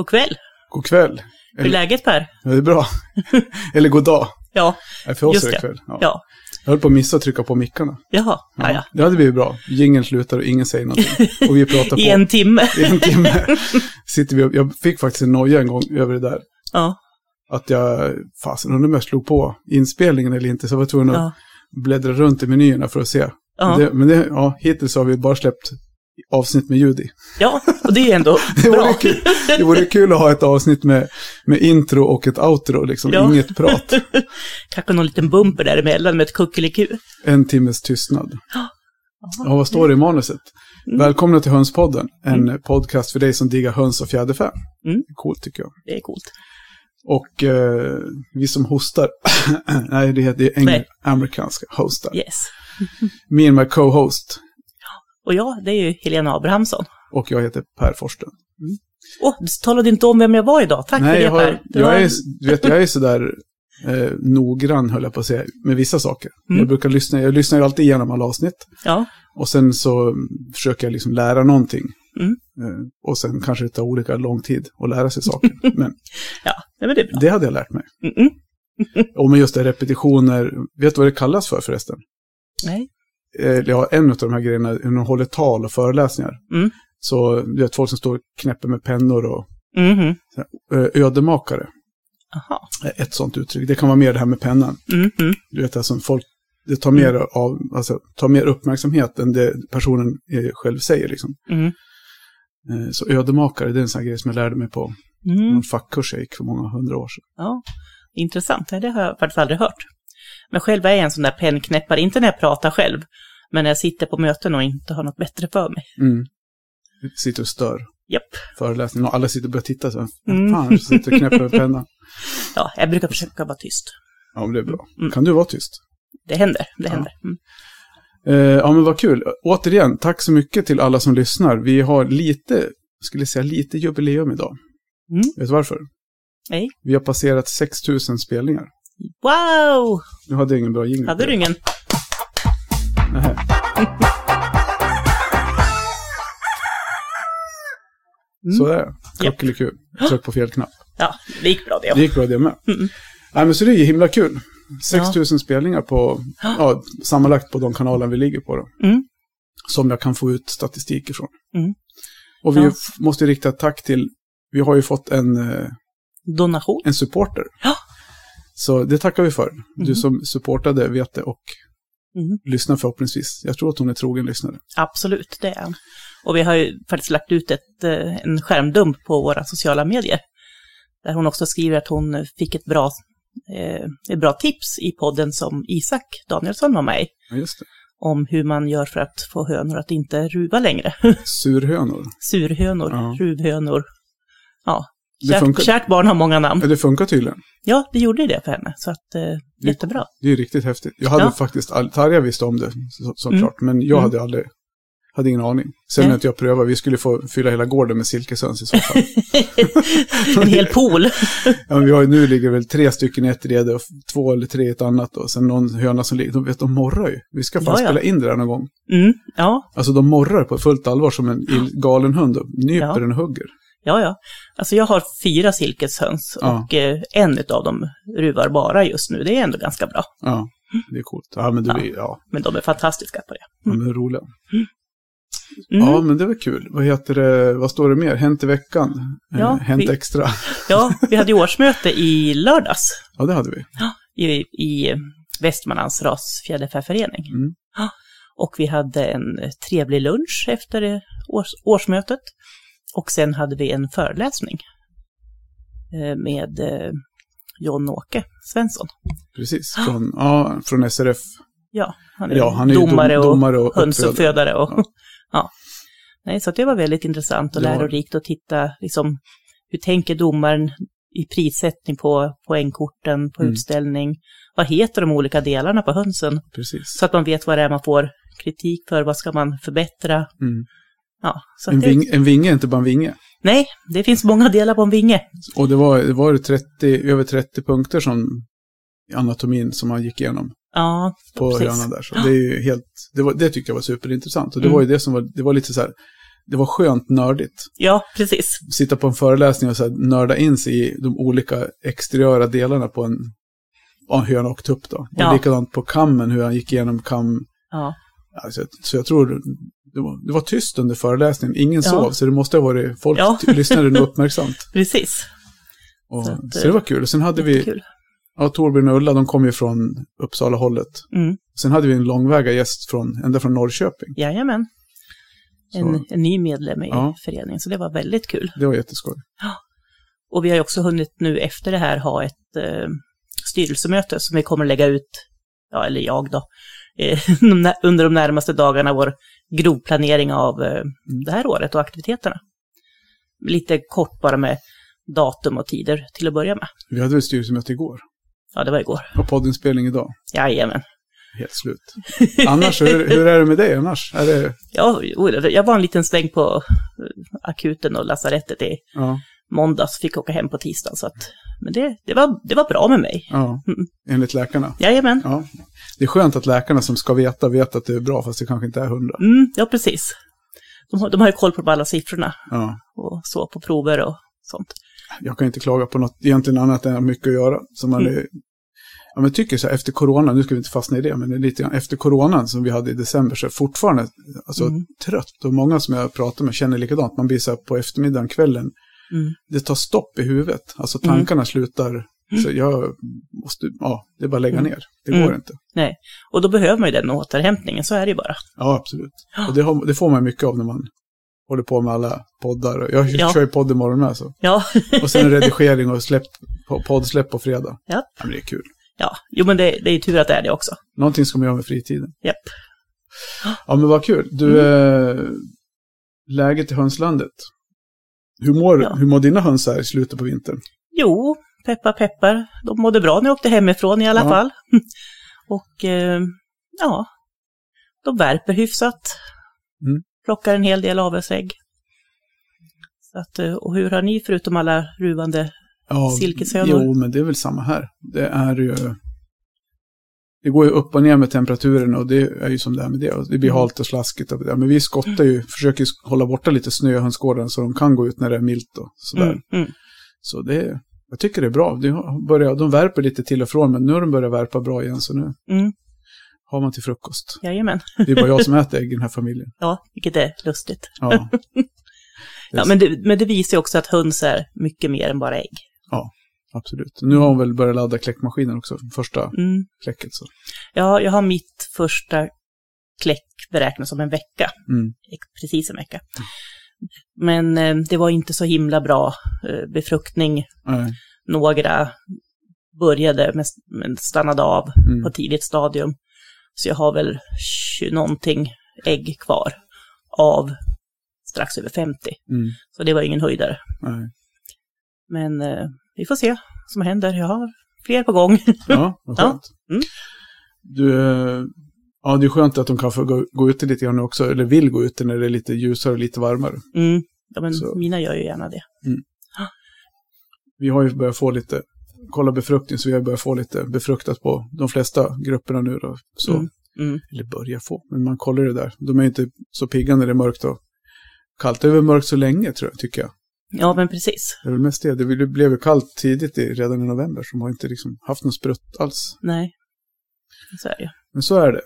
God kväll. God kväll. Hur är läget Per? Ja, det är bra. Eller god dag. Ja, Nej, För oss Just är det kväll. Ja. ja. Jag höll på att missa att trycka på mickarna. Jaha, ja, ja. Det hade blivit bra. Jingeln slutar och ingen säger någonting. Och vi pratar på I en timme. i en timme. Sitter vi och, jag fick faktiskt en noja en gång över det där. Ja, Att jag, fasen undrar om jag slog på inspelningen eller inte. Så jag var tvungen att bläddra runt i menyerna för att se. Ja. Det, men det, ja, hittills har vi bara släppt avsnitt med ljud i. ja, och det är ändå Det vore, bra. kul, det vore kul att ha ett avsnitt med, med intro och ett outro, liksom. Ja. Inget prat. Kanske någon liten bumper däremellan med ett kuckeliku. En timmes tystnad. Ja. Vad står det i manuset? Mm. Välkomna till Hönspodden, en podcast för dig som diggar höns och fjäderfä. Mm. Coolt tycker jag. Det är coolt. Och eh, vi som hostar, nej det heter Nej. amerikanska hostar. Yes. Me and my co-host. Och ja, det är ju Helena Abrahamsson. Och jag heter Per Forsten. Åh, du talade inte om vem jag var idag. Tack nej, för det jag, har, Per. Det jag, var- är, vet, jag är sådär eh, noggrann, höll jag på att säga, med vissa saker. Mm. Jag brukar lyssna, jag lyssnar ju alltid igenom alla avsnitt. Ja, Och sen så mm, försöker jag liksom lära någonting. Mm. Eh, och sen kanske det tar olika lång tid att lära sig saker. Men ja, men det det hade jag lärt mig. Mm-mm. Och med just det, repetitioner. Vet du vad det kallas för förresten? Nej. Eh, ja, en av de här grejerna, när de håller tal och föreläsningar. Mm. Så du vet, folk som står och knäpper med pennor och eh, ödemakare. Aha. är Ett sånt uttryck. Det kan vara mer det här med pennan. Mhm. Du vet, alltså folk, det tar mer, av, alltså, tar mer uppmärksamhet än det personen eh, själv säger. Liksom. Mm. Eh, så ödemakare, det är en sån här grej som jag lärde mig på Mm. någon fackkurs jag gick för många hundra år sedan. Ja, intressant. Det har jag faktiskt aldrig hört. Men själv är jag en sån där pennknäppare, inte när jag pratar själv, men när jag sitter på möten och inte har något bättre för mig. Mm. Sitter och stör Japp. föreläsningen och alla sitter och börjar titta så här. Mm. Fan, sitter och knäpper pennan. Ja, jag brukar försöka vara tyst. Ja, men det är bra. Mm. Kan du vara tyst? Det händer, det Ja. händer. Mm. Eh, ja, men vad kul. Återigen, tack så mycket till alla som lyssnar. Vi har lite, skulle säga lite jubileum idag. Mm. Vet du varför? Nej. Vi har passerat 6000 spelningar. Wow! Nu hade jag ingen bra jingel. Hade du ingen? Nähä. Mm. Så är det. Japp. Kuckeliku. Tryck på fel knapp. Ja, det gick bra det. Det gick bra det med. Mm. Nej, men så det är ju himla kul. 6000 spelningar på, ja, sammanlagt på de kanaler vi ligger på då. Mm. Som jag kan få ut statistik ifrån. Mm. Och vi Ja. måste rikta ett tack till, vi har ju fått en, eh, Donation. en supporter. Ja. Så det tackar vi för. Du Mhm. som supportade vet det och Mm. lyssnar förhoppningsvis. Jag tror att hon är trogen lyssnare. Absolut, det är han. Och vi har ju faktiskt lagt ut ett, eh, en skärmdump på våra sociala medier. Där hon också skriver att hon fick ett bra, eh, ett bra tips i podden som Isak Danielsson var med i. Ja, just det. Om hur man gör för att få hönor att inte ruva längre. Surhönor. Surhönor, Ja. ruvhönor. Ja, Det funkar, kärt, barn har många namn. ja, det funkar tydligen. Ja, det gjorde det för henne. Så att, eh, jättebra. Det är riktigt häftigt. Jag hade Ja. faktiskt, all, Tarja visste om det så, såklart, men jag Mm. hade aldrig, hade ingen aning. Sen när inte jag prövade, vi skulle få fylla hela gården med silkeshöns i så fall. en hel pool. ja, men vi har, nu ligger väl tre stycken i ett rede och två eller tre i ett annat och sen någon höna som ligger, de vet, de morrar ju. Vi ska fan Ja, spela in det där någon gång. Mm, ja, Alltså de morrar på fullt allvar som en galen hund och nyper Ja. den och hugger. Ja, ja. Alltså jag har fyra silkeshöns Ja. och eh, en av dem ruvar bara just nu. Det är ändå ganska bra. Ja, det är coolt. Ja, men du, Ja. ja. Ja, Men de är fantastiska på det. de är roliga. Mm. Ja, men det var kul. Vad heter det, vad står det mer? Hänt i veckan? Ja, eh, hänt vi- extra? Ja, vi hade ju årsmöte i lördags Ja, det hade vi. i, i Västmanlands rasfjäderfäförening. Mm. Ja, Och vi hade en trevlig lunch efter års, årsmötet. Och sen hade vi en föreläsning eh, med eh, John-Åke Svensson. Precis, från, ja, från SRF. Ja, han är, Ja, han är domare, dom, och domare och hönsuppfödare. Och, Ja. ja. Nej, så det var väldigt intressant och lärorikt att titta, liksom, hur tänker domaren i prissättning på poängkorten, på Mm. utställning. Vad heter de olika delarna på hönsen? Precis. Så att man vet vad det är man får kritik för, vad ska man förbättra. Mm. Ja, En, det, ving, en vinge är inte bara en vinge. Nej, det finns många delar på en vinge. Och det var, det var 30, över 30 punkter som anatomin som man gick igenom Ja, på precis. där. Så det är ju helt, det, var, det tyckte jag var superintressant. Och det Mm. var ju det som var, det var lite så här, det var skönt nördigt. Ja, precis. Sitta på en föreläsning och så här, nörda in sig i de olika exteriöra delarna på en, en höna och tupp då. Och Ja. likadant på kammen, hur han gick igenom kam. Ja, Alltså, så jag tror det var, det var tyst under föreläsningen, ingen Ja. sov, så det måste ha varit, folk Ja. lyssnade nog uppmärksamt. precis. Och, Så så, att, det var kul. Och sen hade vi, Kul. ja, Torbjörn och Ulla, de kom ju från Uppsala-hållet. Mm. Sen hade vi en långväga gäst från, ända från Norrköping. Jajamän. En, Så en ny medlem i Ja. föreningen, så det var väldigt kul. det var jätteskoj. Och vi har ju också hunnit nu efter det här ha ett eh, styrelsemöte som vi kommer lägga ut, ja eller jag då, eh, under de närmaste dagarna vår grovplanering av eh, det här året och aktiviteterna. Lite kort bara med datum och tider till att börja med. Vi hade väl styrelsemöte igår. Ja, det var igår. Och poddinspelning idag. Jajamän. Helt slut. Annars, hur, hur är det med dig annars? Är det, Ja, jag var en liten sväng på eh, akuten och lasarettet i ja, måndags, fick åka hem på tisdagen. Så att, men det, det, var, det var bra med mig. ja, Mm. enligt läkarna. Jajamän. Ja. Det är skönt att läkarna som ska veta vet att det är bra, fast det kanske inte är hundra. Mm, ja, precis. De har, de har ju koll på alla siffrorna Ja. och så på prover och sånt. Jag kan inte klaga på något egentligen annat än mycket att göra. Så man Mm. är, ja, men tycker så här, efter corona, nu ska vi inte fastna i det, men lite grann, efter coronan som vi hade i december så är jag fortfarande alltså, Mm. trött. Och många som jag pratar med känner likadant. Man blir så här på eftermiddagen, kvällen, Mm. det tar stopp i huvudet. Alltså tankarna slutar, så jag måste, ja, det är bara att lägga Mm. ner. Det går Mm. inte. Nej, och då behöver man ju den återhämtningen, så är det ju bara. Ja, absolut. Och det, har, det får man mycket av när man håller på med alla poddar. Jag Ja. kör ju podd imorgon med så. Ja, Och sen redigering och släpp, po- poddsläpp på fredag. Ja. ja men det är kul. ja. jo men det, det är ju tur att det är det också. Någonting ska man göra med fritiden. Japp. Ja, men vad kul. Du, eh, läget i hönslandet. Hur mår, Ja. hur mår dina höns här i slutet på vintern? Jo, peppar peppar, de mådde bra när jag åkte hemifrån i alla Ja. fall. Och eh, ja, de värper hyfsat. Mm. Plockar en hel del avelsägg. Så att, eh, och hur har ni, förutom alla ruvande Ja, Silkeshönor. Jo, men det är väl samma här. Det är ju... Det går ju upp och ner med temperaturen och det är ju som det är med det. Det blir Mm. halt och slaskigt. Och det. Men vi skottar ju, försöker hålla borta lite snö i hönsgården så de kan gå ut när det är milt och sådär. Mm, mm. Så det, jag tycker det är bra. De, har börjat, de värper lite till och från, men nu har de börjat värpa bra igen. Så nu Mm, har man till frukost. jajamän. Det är bara jag som äter ägg i den här familjen. Ja, vilket är lustigt. Ja, Ja, men, det, men det visar ju också att höns är mycket mer än bara ägg. Absolut. Nu har hon väl börjat ladda kläckmaskinen också, första Mm. kläcket. Så. Ja, jag har mitt första kläck beräknat som en vecka. Mm. Precis en vecka. Men eh, det var inte så himla bra eh, befruktning. Nej. Några började men, men stannade av Mm. på tidigt stadium. Så jag har väl 20 någonting ägg kvar av strax över 50. Mm. Så det var ingen höjdare. Nej. Men eh, vi får se vad som händer. Jag har fler på gång. Ja, vad Ja. skönt. Mm. Du, eh, ja, det är skönt att de kan få gå, gå ute lite grann också, eller vill gå ute när det är lite ljusare och lite varmare. Mm. Ja, men Så. mina gör ju gärna det. Vi har ju börjat få lite, kolla befruktning, så vi har börjat få lite befruktat på de flesta grupperna nu då. Så, Mm. Mm. Eller börja få, men man kollar det där. De är ju inte så pigga när det är mörkt och kallt. Det är väl mörkt så länge, tror jag, tycker jag. Ja, men precis. Det är väl mest det. Det blev ju kallt tidigt i, redan i november, så de har inte liksom haft någon sprutt alls. Nej. Så är det ju. Men så är det.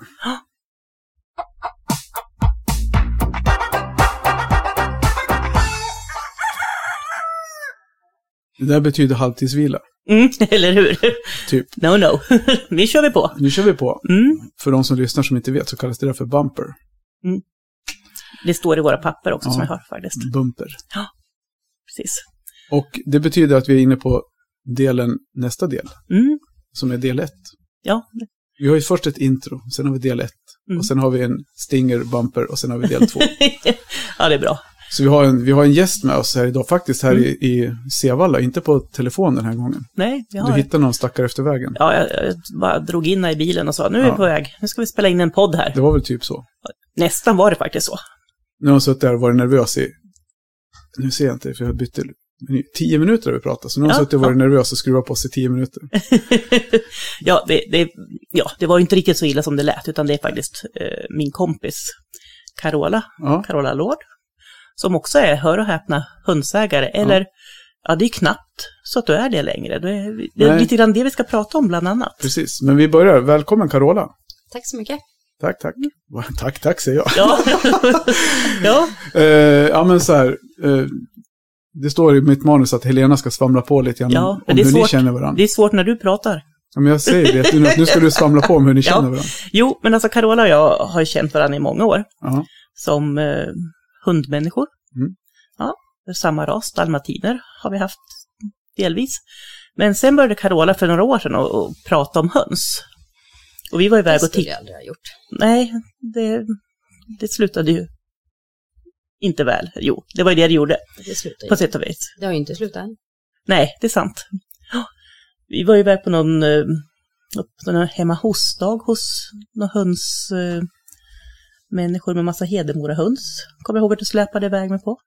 Det där betyder halvtidsvila, Mm, eller hur? typ. No, no. nu kör vi på. Nu kör vi på. Mm. För de som lyssnar som inte vet så kallas det där för bumper. Det står i våra papper också som Ja. jag har faktiskt. Bumper. Precis. Och det betyder att vi är inne på delen, nästa del, Mm. som är del ett. Ja, Vi har ju först ett intro, sen har vi del ett. Mm. Och sen har vi en stinger bumper och sen har vi del två. ja, det är bra. Så vi har, en, vi har en gäst med oss här idag, faktiskt här Mm. i, i Sevalla, inte på telefon den här gången. Nej, vi Du har... hittade någon stackare efter vägen. Ja, jag, jag bara drog in i bilen och sa, nu är vi Ja. på väg, nu ska vi spela in en podd här. Det var väl typ så. Nästan var det faktiskt så. Nu har jag suttit där och varit nervös i, nu ser jag inte för jag bytte, tio minuter har vi pratat. Så nu har Ja, suttit och varit nervös och skruvat på sig tio minuter. ja, det, det, ja, det var ju inte riktigt så illa som det lät, utan det är faktiskt eh, min kompis Carola, Ja, Carola Lord, som också är, hör och häpna, hundsägare. Eller, ja, det är knappt så att du är det längre. Det är, det är lite grann det vi ska prata om bland annat. precis. Men vi börjar. Välkommen Carola. Tack så mycket. Tack, tack. Tack, tack säger jag. Ja, ja, Eh, ja, men så här. Eh, det står i mitt manus att Helena ska svamla på lite grann Ja, om hur ni svårt. känner varandra. det är svårt när du pratar. Ja, men jag säger det, nu, ska du svamla på om hur ni Ja. känner varandra. Jo, men alltså Carola och jag har ju känt varandra i många år. Ja. som eh, hundmänniskor. Mm. Ja, samma ras, dalmatiner, har vi haft delvis. Men sen började Carola för några år sedan att prata om höns. Och vi var Det iväg och skulle tittade. jag aldrig ha gjort. Nej, det, det slutade ju inte väl. Jo, det var ju det det gjorde, Det slutar på ju. sätt och vis. Det har ju inte slutat än. Nej, det är sant. Vi var iväg på någon, eh, på någon hemma hos-dag hos någon höns, eh, människor med massa Hedemora-höns. Kommer jag ihåg att du släpade iväg mig på?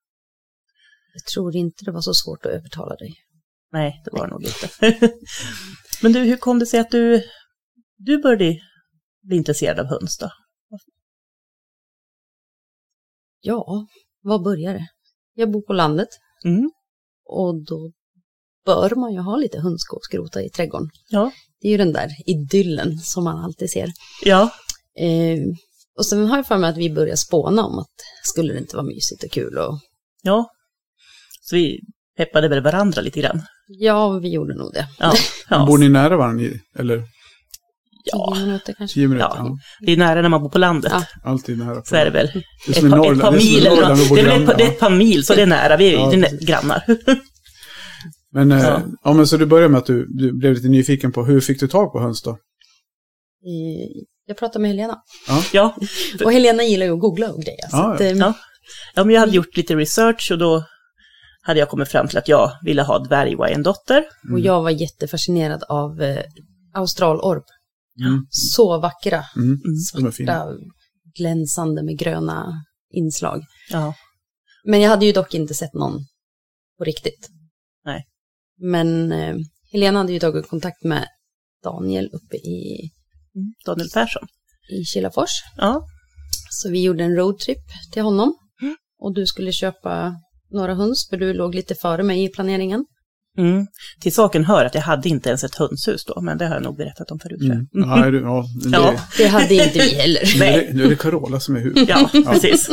Jag tror inte det var så svårt att övertala dig. Nej, det var det nog inte. Men du, hur kom det sig att du, du började bli intresserad av höns då? Ja, var börjar det? Jag bor på landet Mm. och då bör man ju ha lite hönsgårdsgrota i trädgården. Ja. Det är ju den där idyllen som man alltid ser. Ja. Eh, och sen har jag för mig att vi började spåna om att skulle det inte vara mysigt och kul och Ja. Så vi peppade väl varandra lite grann. ja, vi gjorde nog det. Ja. ja. Bor ni nära varandra? i- Eller Tio minuter kanske. tio minuter? Ja. Ja. Det är nära när man bor på landet. Ja. Alltid nära. Så är det väl. Det är Ett som i par, ett Norrland. par det är mil Norrland, Det är väl ett, par- det är ett par mil, så det är nära. Vi är Ja, grannar. Men, eh, Ja. ja. men så du började med att du, du blev lite nyfiken på hur fick du tag på höns då? Eh, jag pratade med Helena. Ja. Och Helena gillar ju att googla och grejer. Så Ja, att, eh, Ja. ja, men jag hade gjort lite research och då hade jag kommit fram till att jag ville ha dvärgwajendotter. Och jag var jättefascinerad av eh, australorp. Mm. Så vackra, Mm. Fina. svarta, glänsande med gröna inslag. Ja. Men jag hade ju dock inte sett någon på riktigt. Nej. Men eh, Helena hade ju tagit kontakt med Daniel uppe i, Mm. Daniel Persson. i Kilafors. Ja. Så vi gjorde en roadtrip till honom. Mm. Och du skulle köpa några höns, för du låg lite före mig i planeringen. Mm. Till saken hör att jag hade inte ens ett hönshus då, men det har jag nog berättat om förut. Mm. Ja, är du, ja, det, Ja. Det hade inte vi heller. Nu, är Nej. det, nu är det Carola som är huvud. Ja, precis.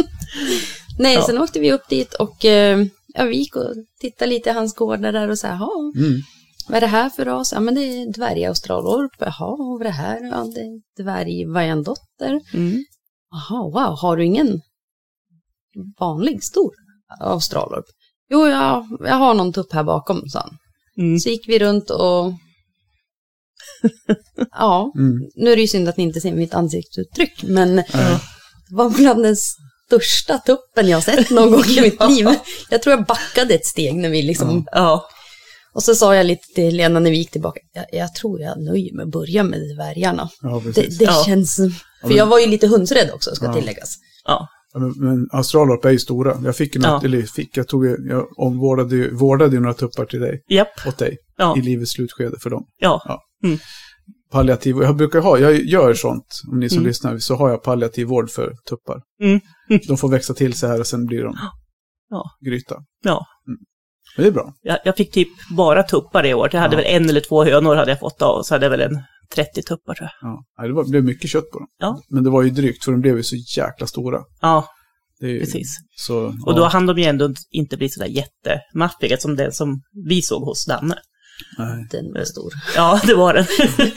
Nej, Ja. sen åkte vi upp dit och eh, ja, vi gick och tittade lite i hans gårdar där och så här, "Jaha, Mm. vad är det här för ras? Ja, men det är dvärgaustralorp. Jaha, vad är det här? Ja, det är dvärgvajandotter. Mm. Jaha, wow, har du ingen vanlig stor australorp? Jo, jag, jag har någon tupp här bakom, sa han. Mm. Så gick vi runt och ja, Mm. nu är det ju synd att ni inte ser mitt ansiktsuttryck, men det var bland den största tuppen jag sett någon gång i mitt liv. Jag tror jag backade ett steg när vi liksom, Ja, och så sa jag lite till Lena när vi gick tillbaka, jag, jag tror jag nöjer mig att börja med dvärgarna. Ja, Det, det Ja. känns, för jag var ju lite hundsrädd också, ska Ja. tilläggas. Ja, men, australorp är ju stora. Jag fick något, Ja. eller fick, jag tog jag omvårdade ju, vårdade ju några tuppar till dig, japp, åt dig, ja, i livets slutskede för dem. ja, Palliativ, jag brukar ha, jag gör sånt, om ni som Mm. lyssnar, så har jag palliativ vård för tuppar. Mm. De får växa till så här och sen blir de Ja. gryta. ja. Men det är bra. Jag, jag fick typ bara tuppar i år. Jag hade Ja. väl en eller två hönor hade jag fått av, och så hade jag väl en 30 tuppar tror jag. Ja. Det var, det blev mycket kött på dem. Ja. Men det var ju drygt, för de blev ju så jäkla stora. Ja, Det är, ju- precis. Så, Och då ja, hann de ju ändå inte bli sådär jättemaffiga som den som vi såg hos Danne. nej, Den var stor. Ja, det var den. ja.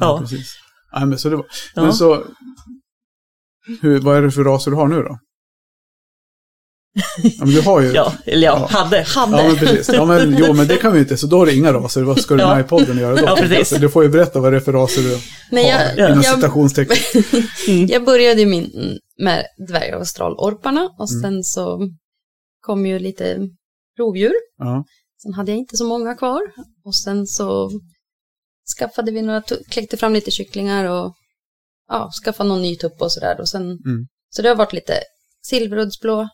ja. precis. Nej, men så det var, Ja. men så, hur, vad är det för raser du har nu då? Ja, men du har ju... ja, eller ja, Ja. hade. Hade. Ja, men precis. Ja, men, jo, men det kan vi inte. Så då har du inga raser. Vad ska du Ja. med i podden göra då? Ja, precis. Så du får ju berätta vad det är för raser du Nej, har, jag, inom jag, citationstecken. Mm. jag började ju min, med dvärgaustralorparna och sen så kom ju lite rovdjur. Ja. Sen hade jag inte så många kvar. Och sen så skaffade vi några, kläckte fram lite kycklingar och ja, skaffade någon ny tupp och sådär. Och sen, Mm. Så det har varit lite silveruddsblå,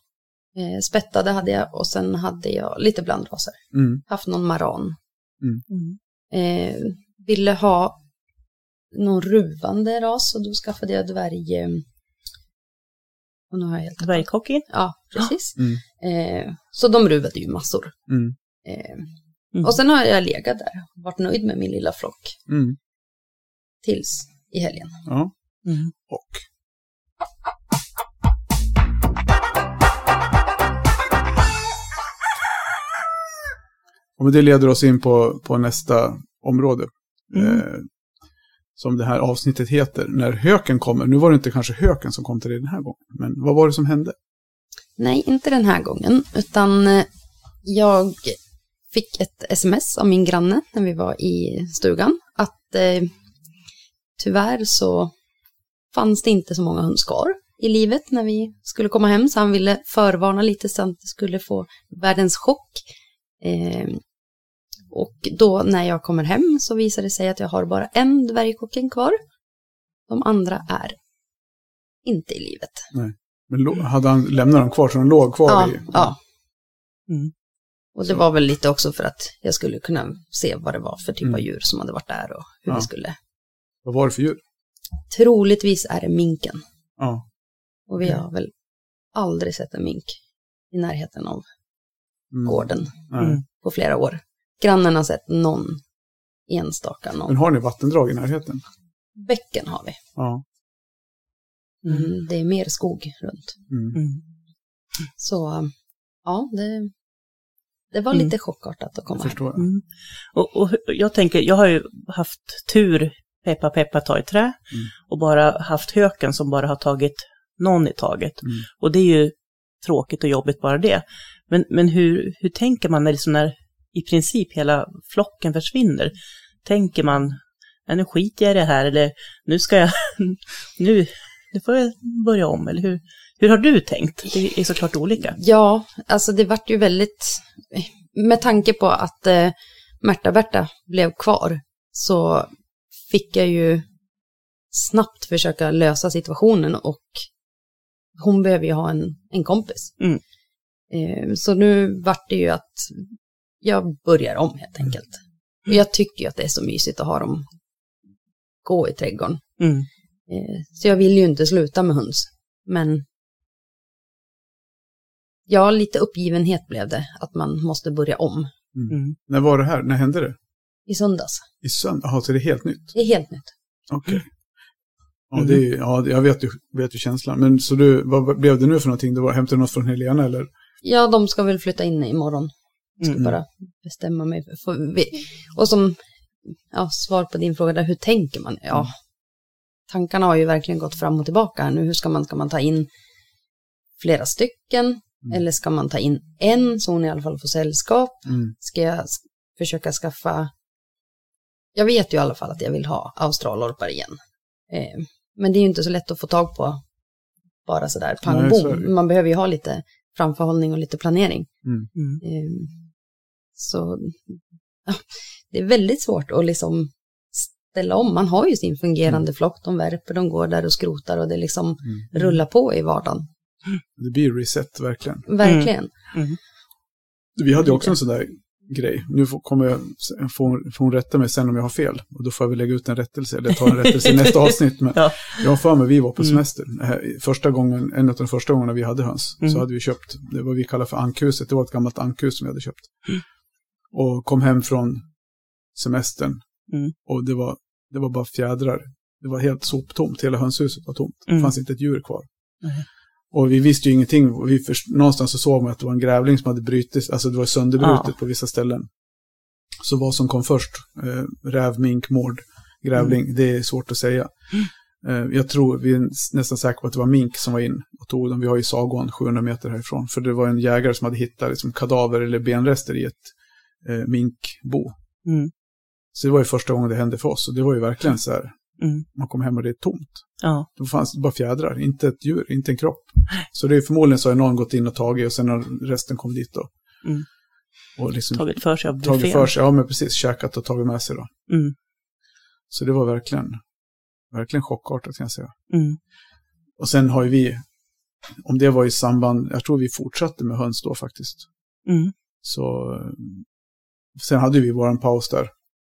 eh, spättade hade jag och sen hade jag lite blandraser. Mm. Haft någon maran. Mm. Eh, ville ha någon ruvande ras och då skaffade jag dvärg... Eh, och nu har jag helt. Dvärghockey. Ja, precis. Mm. Eh, så de ruvade ju massor. Mm. Eh, Mm. Och sen har jag legat där, varit nöjd med min lilla flock Mm. tills i helgen. Ja. Mm. Och. Och det leder oss in på, på nästa område. Mm. Eh, som det här avsnittet heter. När höken kommer. Nu var det inte kanske höken som kom till dig den här gången. Men vad var det som hände? Nej, inte den här gången, utan eh, jag fick ett sms av min granne när vi var i stugan att eh, tyvärr så fanns det inte så många höns kvar i livet när vi skulle komma hem, så han ville förvarna lite så att det skulle få världens chock. Eh, och då när jag kommer hem så visar det sig att jag har bara en dvärgkocken kvar. De andra är inte i livet. Men lo- hade han lämnat dem kvar så de låg kvar Ja, i? ja. Mm. Och det var väl lite också för att jag skulle kunna se vad det var för typ av Mm. djur som hade varit där och hur Ja. vi skulle. Vad var det för djur? Troligtvis är det minken. Ja. Och vi Okej. har väl aldrig sett en mink i närheten av Mm. gården Nej. Mm. på flera år. Grannen har sett någon enstaka, någon. Men har ni vattendrag i närheten? Bäcken har vi. Ja. Mm. Mm, det är mer skog runt. Mm. Mm. Så ja, det, det var Mm. lite chockartat att komma Jag förstår. Mm. Och, och jag tänker, jag har ju haft tur, peppa peppa ta i trä, och bara haft höken som bara har tagit någon i taget. Mm. Och det är ju tråkigt och jobbigt bara det. Men, men hur, hur tänker man när, liksom när i princip hela flocken försvinner? Tänker man, nu skiter jag i det här, eller nu ska jag, nu, nu får jag börja om, eller hur, hur har du tänkt? Det är såklart olika. Ja, alltså det vart ju väldigt, med tanke på att eh, Märta-Berta blev kvar så fick jag ju snabbt försöka lösa situationen och hon behöver ju ha en, en kompis. Mm. Eh, så nu vart det ju att jag börjar om helt enkelt. Och jag tycker ju att det är så mysigt att ha dem gå i trädgården. Mm. Eh, Så jag vill ju inte sluta med höns. Men ja, lite uppgivenhet blev det. Att man måste börja om Mm. När var det här? När hände det? i söndags. I söndag? Jaha, så det är helt nytt? Det är helt nytt. Okej. Ja, Mm. det är, ja, jag vet ju, vet ju känslan. Men så du, vad blev det nu för någonting? Det var, hämtade du något från Helena eller? Ja, de ska väl flytta in imorgon. Jag ska Mm. bara bestämma mig. För, för vi, och som ja, svar på din fråga där, hur tänker man? Ja, Mm. tankarna har ju verkligen gått fram och tillbaka här nu. Hur ska man, ska man ta in flera stycken? Mm. Eller ska man ta in en så hon i alla fall får sällskap? Mm. Ska jag försöka skaffa... Jag vet ju i alla fall att jag vill ha australorpar igen. Eh, men det är ju inte så lätt att få tag på bara sådär pang bom. Man behöver ju ha lite framförhållning och lite planering. Mm. Eh, så ja, det är väldigt svårt att liksom ställa om. Man har ju sin fungerande flock, de värper, de går där och skrotar och det liksom Mm. rullar på i vardagen. Det blir reset verkligen. Verkligen. Mm. Vi hade också en sån där grej. Nu får, kommer jag, får, får hon rätta mig sen om jag har fel. Och då får jag väl lägga ut en rättelse, eller ta en rättelse i nästa avsnitt. Men Ja. jag har för mig, vi var på Mm. semester. Första gången, en av de första gångerna vi hade höns, Mm. så hade vi köpt, det var vi kallar för ankhuset, det var ett gammalt ankhus som vi hade köpt. Mm. Och kom hem från semestern. Mm. Och det var, det var bara fjädrar. Det var helt soptomt, hela hönshuset var tomt. Det Mm. fanns inte ett djur kvar. Nej. Och vi visste ju ingenting. Vi först, någonstans så såg man att det var en grävling som hade brutits, alltså det var sönderbrutet Ja. på vissa ställen. Så vad som kom först, eh, räv, mink, mård, grävling, Mm. det är svårt att säga. Eh, jag tror, vi är nästan säkra på att det var mink som var in och tog dem. Vi har ju Sagån 700 meter härifrån. För det var en jägare som hade hittat liksom, kadaver eller benrester i ett eh, minkbo. Mm. Så det var ju första gången det hände för oss. Och det var ju verkligen så här, Mm. Man kommer hem och det är tomt. Ja. Då fanns det bara fjädrar, inte ett djur, inte en kropp. Så det är förmodligen så har någon gått in och tagit och sen har resten kommit dit då. Mm. Och liksom Tagit för sig av tagit buffén. för sig, ja men precis, käkat och tagit med sig då. Mm. Så det var verkligen, verkligen chockartat kan jag säga. Mm. Och sen har ju vi, om det var i samband, jag tror vi fortsatte med höns då faktiskt. Mm. Så sen hade vi våran paus där,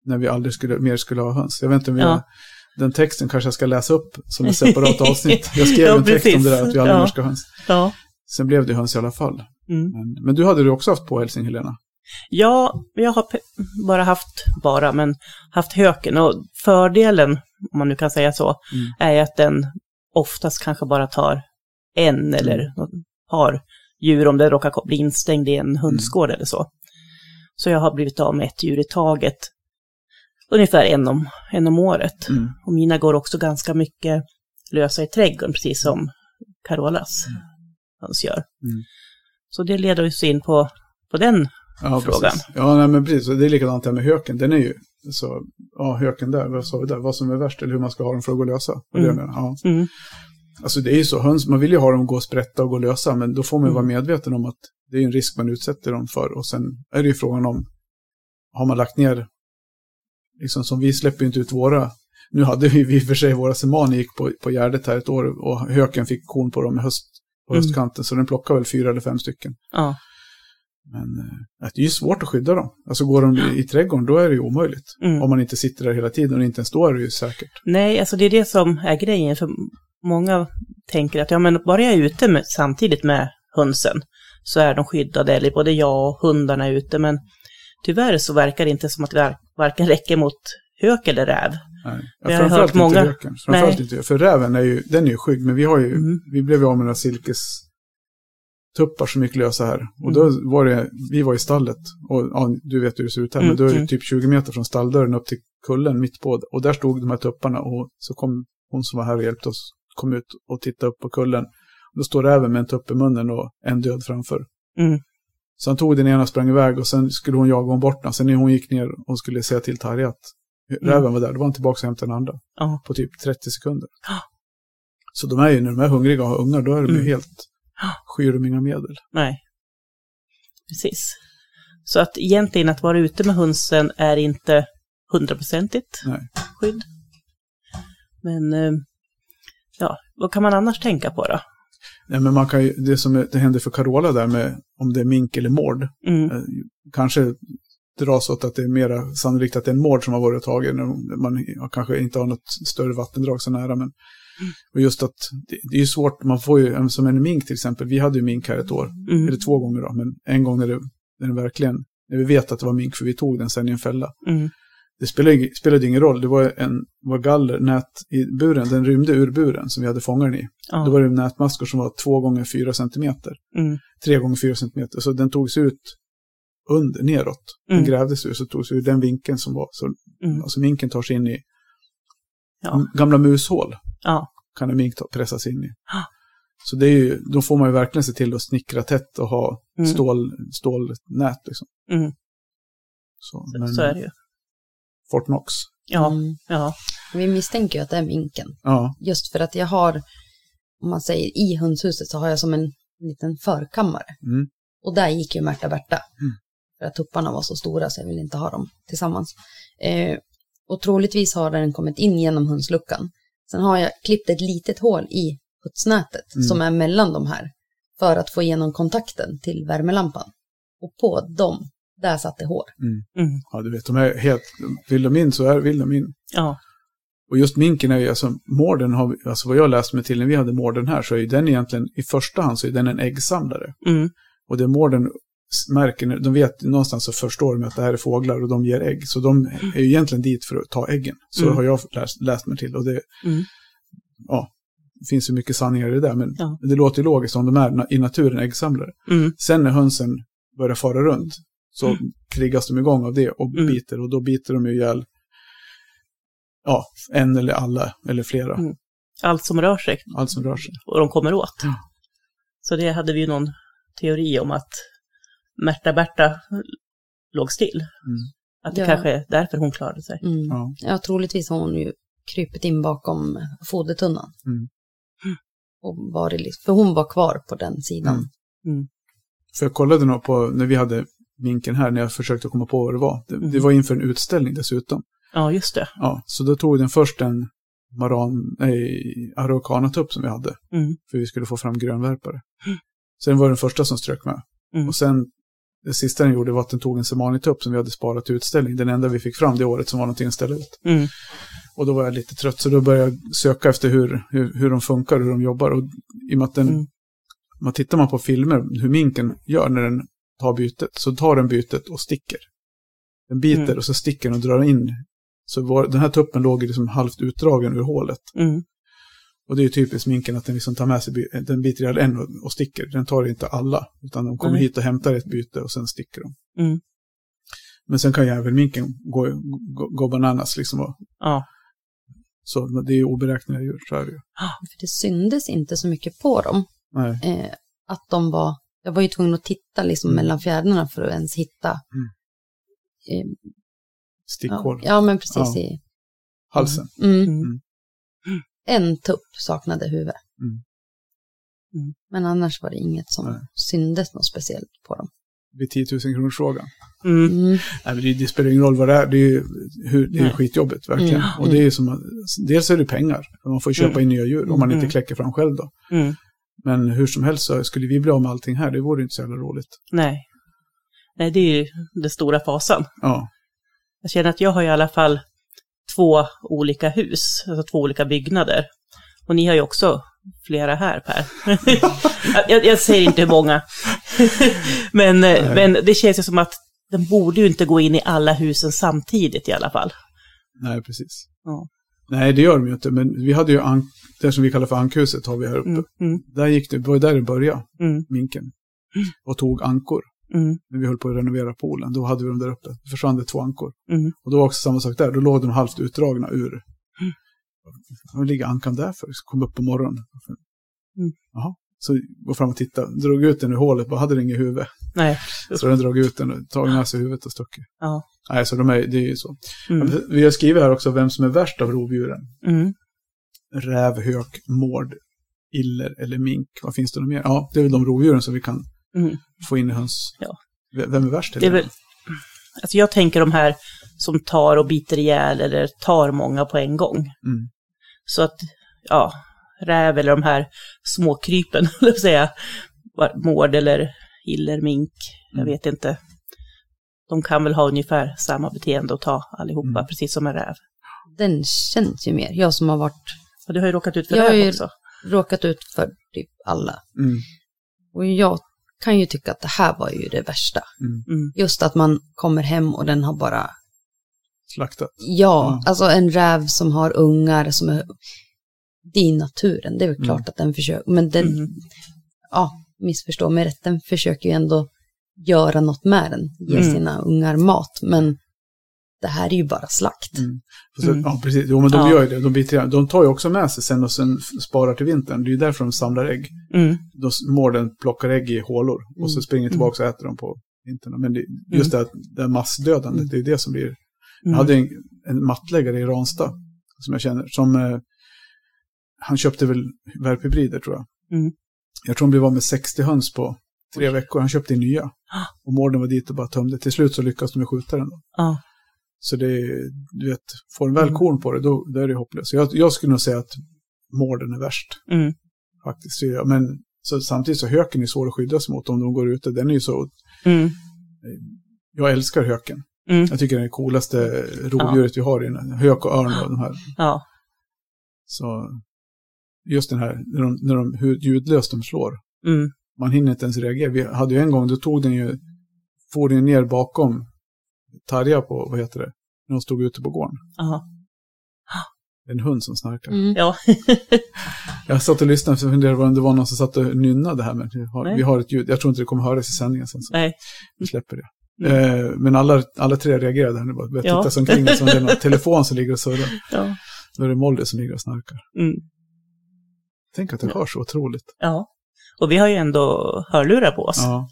när vi aldrig skulle, mer skulle ha höns. Jag vet inte om vi Ja. den texten kanske jag ska läsa upp som ett separat avsnitt. Jag skrev Ja, en text om precis. det där, att vi aldrig Ja. mer ska ha höns. Ja. Sen blev det höns i alla fall. Mm. Men, men du hade du också haft på hälsing, Helena? Ja, jag har bara haft, bara, men haft höken. Och fördelen, om man nu kan säga så, Mm. är att den oftast kanske bara tar en eller Mm. ett par djur om det råkar bli instängd i en hönsgård eller så. Så jag har blivit av med ett djur i taget. Ungefär en om, en om året. Mm. Och mina går också ganska mycket lösa i trädgården, precis som Carolas höns gör. Mm. Så det leder oss in på, på den Ja, Frågan. Precis. Ja, nej, men precis. Det är likadant där med höken. Den är ju, så, ja, höken där, vad sa vi där? Vad som är värst eller hur man ska ha dem för att gå lösa. Det Mm. menar, ja. Mm. Alltså det är ju så, höns, man vill ju ha dem gå och sprätta och gå lösa, men då får man ju Mm. vara medveten om att det är en risk man utsätter dem för. Och sen är det ju frågan om, har man lagt ner, liksom som vi släpper ju inte ut våra, nu hade vi vi i och för sig våra semaner gick på, på Gärdet här ett år och höken fick korn på dem i höst, på Mm. höstkanten, så den plockade väl fyra eller fem stycken. Ja. Men eh, det är ju svårt att skydda dem. Alltså går de i, i trädgården, då är det ju omöjligt. Mm. Om man inte sitter där hela tiden och inte ens då är det ju säkert. Nej, alltså det är det som är grejen. För många tänker att ja, men bara jag är ute med, samtidigt med hönsen så är de skyddade, eller både jag och hundarna är ute. Men tyvärr så verkar det inte som att det var- varken räcker mot hök eller räv. Nej. Vi Ja, har framförallt hört många- inte röken. Framförallt Nej. inte, för räven är ju, den är ju skygg, men vi har ju, Mm. vi blev av med några silkestuppar som gick lösa här. Och Mm. då var det, vi var i stallet, och ja, du vet hur det ser ut här, men Mm, då är det mm. typ 20 meter från stalldörren upp till kullen mitt på, och där stod de här tupparna, och så kom hon som var här och hjälpte oss, kom ut och tittade upp på kullen. Då står räven med en tupp i munnen och en död framför. Mm. Så han tog den ena och sprang iväg och sen skulle hon jaga hon bort den. Sen när hon gick ner och skulle säga till Tarja att räven var där, då var han tillbaka och hämtade den andra. Ja. På typ 30 sekunder. Ja. Så de är ju, när de är hungriga och har ungar, då är de ju Mm. helt, skyr de inga medel. Nej. Precis. Så att egentligen att vara ute med hönsen är inte hundraprocentigt skydd. Men eh, ja, vad kan man annars tänka på då? Nej, men man kan ju, det som det händer för Carola där med om det är mink eller mård, Mm. eh, kanske dras åt att det är mera sannolikt att det är en mård som har varit när man ja, kanske inte har något större vattendrag så nära. Men, och just att det, det är svårt, man får ju, som en mink till exempel, vi hade ju mink här ett år, Mm. eller två gånger då, men en gång när det, när det verkligen, när vi vet att det var mink för vi tog den sen i en fälla. Mm. Det spelade, spelade ingen roll, det var en var galler, nät i buren, den rymde ur buren som vi hade fångat den i. Ja. Då var det nätmaskor som var två gånger fyra centimeter, Mm. tre gånger fyra centimeter, så den togs ut under, neråt. Den Mm. grävdes ur, så togs ur den vinkeln som var. Så, Mm. Alltså minken tar sig in i Ja. gamla mushål, Ja. kan en mink ta, pressas in i. Ja. Så det är ju, då får man ju verkligen se till att snickra tätt och ha Mm. stål, stålnät liksom. Mm. Så, Så, men så är det ju. Fort Knox. Ja. Mm. Ja. Vi misstänker ju att det är minken. Ja, Just för att jag har, om man säger i hönshuset så har jag som en liten förkammare. mm. Och där gick ju Märta Berta. Mm. För att tupparna var så stora så jag ville inte ha dem tillsammans. Eh, och troligtvis har den kommit in genom hönsluckan. Sen har jag klippt ett litet hål i putsnätet Mm. som är mellan de här. För att få igenom kontakten till värmelampan. Och på dem, där satt det hår. Mm. ja, du vet, de är helt, vill de in så är, vill de in. Ja. Och just minken är ju, alltså mården har, alltså vad jag läste mig till när vi hade mården här, så är ju den egentligen, i första hand så är den en äggsamlare. Mm. Och det mården märker, de vet någonstans så förstår de att det här är fåglar och de ger ägg. Så de är ju egentligen dit för att ta äggen. Så Mm. har jag läst, läst mig till. Och det, Mm. ja, det finns ju mycket sanningar i det där, men Ja. det låter ju logiskt om de är i naturen äggsamlare. Mm. Sen när hönsen börjar fara runt så Mm. krigas de igång av det och Mm. biter. Och då biter de ju ihjäl ja, en eller alla eller flera. Mm. Allt som rör sig Allt som rör sig. och de kommer åt. Ja. Så det hade vi ju någon teori om att Märta Berta låg still. Mm. Att det Ja. kanske är därför hon klarade sig. Mm. Ja. Ja, troligtvis har hon ju krypit in bakom fodertunnan. Mm. Och varit, för hon var kvar på den sidan. Mm. För jag kollade nog på när vi hade minken här, när jag försökte komma på vad det var. Det, Mm. det var inför en utställning dessutom. Ja, just det. Ja, så då tog den först en maran, nej, araucanatupp som vi hade. Mm. För vi skulle få fram grönvärpare. Sen var det den första som strök med. Mm. Och sen, det sista den gjorde var att den tog en semanitupp som vi hade sparat till utställning. Den enda vi fick fram det året som var någonting att ställa ut. Mm. Och då var jag lite trött, så då började jag söka efter hur, hur, hur de funkar, hur de jobbar. Och i och med att den, Mm. man tittar man på filmer, hur minken gör när den tar bytet, så tar den bytet och sticker. Den biter Mm. och så sticker den och drar in. Så var, den här tuppen låg liksom halvt utdragen ur hålet. Mm. Och det är ju typiskt minken att den liksom tar med sig, den biter ihjäl en och, och sticker. Den tar inte alla, utan de kommer Nej. hit och hämtar ett byte och sen sticker de. Mm. Men sen kan ju även minken gå, gå, gå bananas liksom. Och, Ja. så det är ju oberäkneliga djur, så är det ju. För det syndes inte så mycket på dem. Nej. Eh, att de var, jag var ju tvungen att titta liksom Mm. mellan fjädrarna för att ens hitta. Eh, Stickhål. ja, ja, men precis Ja. i Halsen. Mm. Mm. En tupp saknade huvud. Mm. Mm. Men annars var det inget som Nej. syndes något speciellt på dem. Vid 10 000 kronors frågan. Mm. Mm. Nej, det, det spelar ingen roll vad det är. Det är ju hur, det är skitjobbigt, verkligen. Mm. Och det är som, dels är det pengar. Man får köpa Mm. in nya djur om man inte Mm. kläcker fram själv då. Men hur som helst så skulle vi bli av med allting här, det vore inte så jävla roligt. Nej. Nej, det är ju den stora fasan. Ja, Jag känner att jag har i alla fall två olika hus, alltså två olika byggnader. Och ni har ju också flera här, Per. jag, jag säger inte hur många. men, eh, men det känns ju som att den borde ju inte gå in i alla husen samtidigt i alla fall. nej precis. Ja. Nej, det gör de ju inte. Men vi hade ju an- det som vi kallar för ankhuset har vi här uppe. Mm, mm, Där gick det, det var ju där det började, mm, minken. Och tog ankor. mm, När vi höll på att renovera poolen, då hade vi dem där uppe. Då försvann det två ankor. Och då var också samma sak där, då låg de halvt utdragna ur. Vad ligger ankan där för? Kom upp på morgonen. Jaha. Så gå fram och titta, drog ut den ur hålet, bara hade den inget huvud. Nej. Så den drog ut den och tagit med sig huvudet och stuckit. Ja. Nej, så de är, det är ju så. Mm, Vi har skrivit här också vem som är värst av rovdjuren. mm, Räv, hök, mård, iller eller mink. Vad finns det mer? Ja, det är väl de rovdjuren som vi kan mm. få in i höns. Ja. Vem är värst? Det är väl, alltså jag tänker de här som tar och biter ihjäl eller tar många på en gång. Mm. Så att, ja, räv eller de här småkrypen, eller säga, mård eller iller, mink, jag Mm. vet inte. De kan väl ha ungefär samma beteende och ta allihopa, Mm. precis som en räv. Den känns ju mer. Jag som har varit, Och du har ju råkat ut för Jag har räv ju- också. råkat ut för typ alla. Mm. Och jag kan ju tycka att det här var ju det värsta. Mm. Mm, Just att man kommer hem och den har bara, Slaktat. ja, Ja. alltså en räv som har ungar som är, det är naturen, det är väl klart Mm. att den försöker, men den, mm, ja, missförstå mig rätt, den försöker ju ändå göra något med den, ge Mm. sina ungar mat, men det här är ju bara slakt. Mm. Så, Mm. Ja, precis. Jo, men de Ja. gör ju det. De, biter, de tar ju också med sig sen och sen sparar till vintern. Det är ju därför de samlar ägg. mm, Då s- mården plockar ägg i hålor och så Mm. springer tillbaka och äter dem på vintern. Men det, just det, här- det massdödandet, Mm. det är det som blir... Jag mm. hade en, en mattläggare i Ranstad som jag känner, som... Eh, han köpte väl värphybrider tror jag. Mm. Jag tror han blev av med 60 höns på tre veckor. Han köpte in nya. Ah. Och mården var dit och bara tömde. Till slut så lyckades de ju skjuta den. Ja, Så det är, du vet, får en väl Mm. korn på det, då, då är det hopplöst. Jag, jag skulle nog säga att mården är värst, mm, faktiskt. Men så, samtidigt så höken är svår att skydda sig mot om de går ute. Den är ju så, mm, jag älskar höken. mm, Jag tycker den är det coolaste rovdjuret vi har. i den. Hök och örn och de här. ja, Så just den här, när de, när de, hur ljudlöst de slår. mm, Man hinner inte ens reagera. Vi hade ju en gång, då tog den ju, for den ner bakom Tarja på, vad heter det, när de stod ute på gården. ja, En hund som snarkar. Mm. ja, Jag satt och lyssnade och funderade om det var någon som satt och nynnade här. Men vi har, Nej. vi har ett ljud. Jag tror inte det kommer höras i sändningen sen. Så nej, vi släpper det. Mm. Eh, men alla, alla tre reagerade här nu. Bara började Ja. titta sig omkring. Som det är någon telefon som ligger och surrar. ja, Då är det Molly som ligger och snarkar. mm, Tänk att det Ja. hörs så otroligt. ja. Och vi har ju ändå hörlurar på oss. Ja.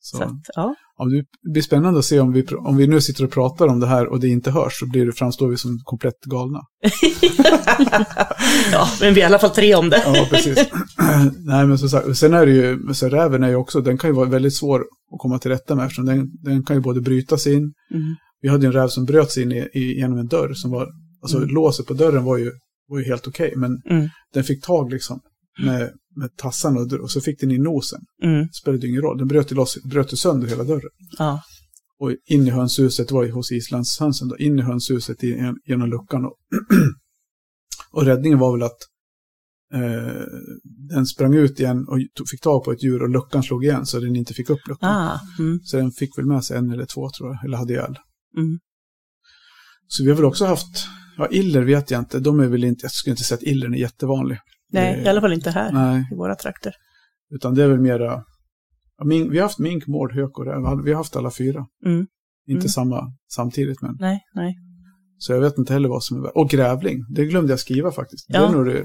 Så. Så att, ja, Ja, det blir spännande att se om vi, om vi nu sitter och pratar om det här och det inte hörs så blir det, framstår vi som komplett galna. ja, men vi är i alla fall tre om det. Ja, precis. Nej, men så sagt, sen är det ju, så räven är ju också, den kan ju vara väldigt svår att komma till rätta med eftersom den, den kan ju både bryta sig in. Mm. Vi hade en räv som bröt sig in i, i, genom en dörr som var, alltså Mm. låset på dörren var ju, var ju helt okej, men Mm. den fick tag liksom med, med tassarna och, och så fick den i nosen. Mm. Det spelade ingen roll, den bröt loss, bröt sönder hela dörren. Ja. Och in i hönshuset, det var ju hos islandshönsen då, in i hönshuset i, en- genom luckan. Och, och räddningen var väl att eh, den sprang ut igen och tog, fick tag på ett djur och luckan slog igen så den inte fick upp luckan. Ah. Mm. Så den fick väl med sig en eller två tror jag, eller hade ihjäl. Mm. Så vi har väl också haft, ja iller vet jag inte, de är väl inte, jag skulle inte säga att illern är jättevanlig. Nej, Det- i alla fall inte här Nej, i våra trakter. utan det är väl mera, ja, min, vi har haft mink, mård, hök och räv, vi har haft alla fyra. Mm. Inte Mm. samma samtidigt men. Nej, nej. Så jag vet inte heller vad som är. Och grävling, det glömde jag skriva faktiskt. Det Ja. är nog det,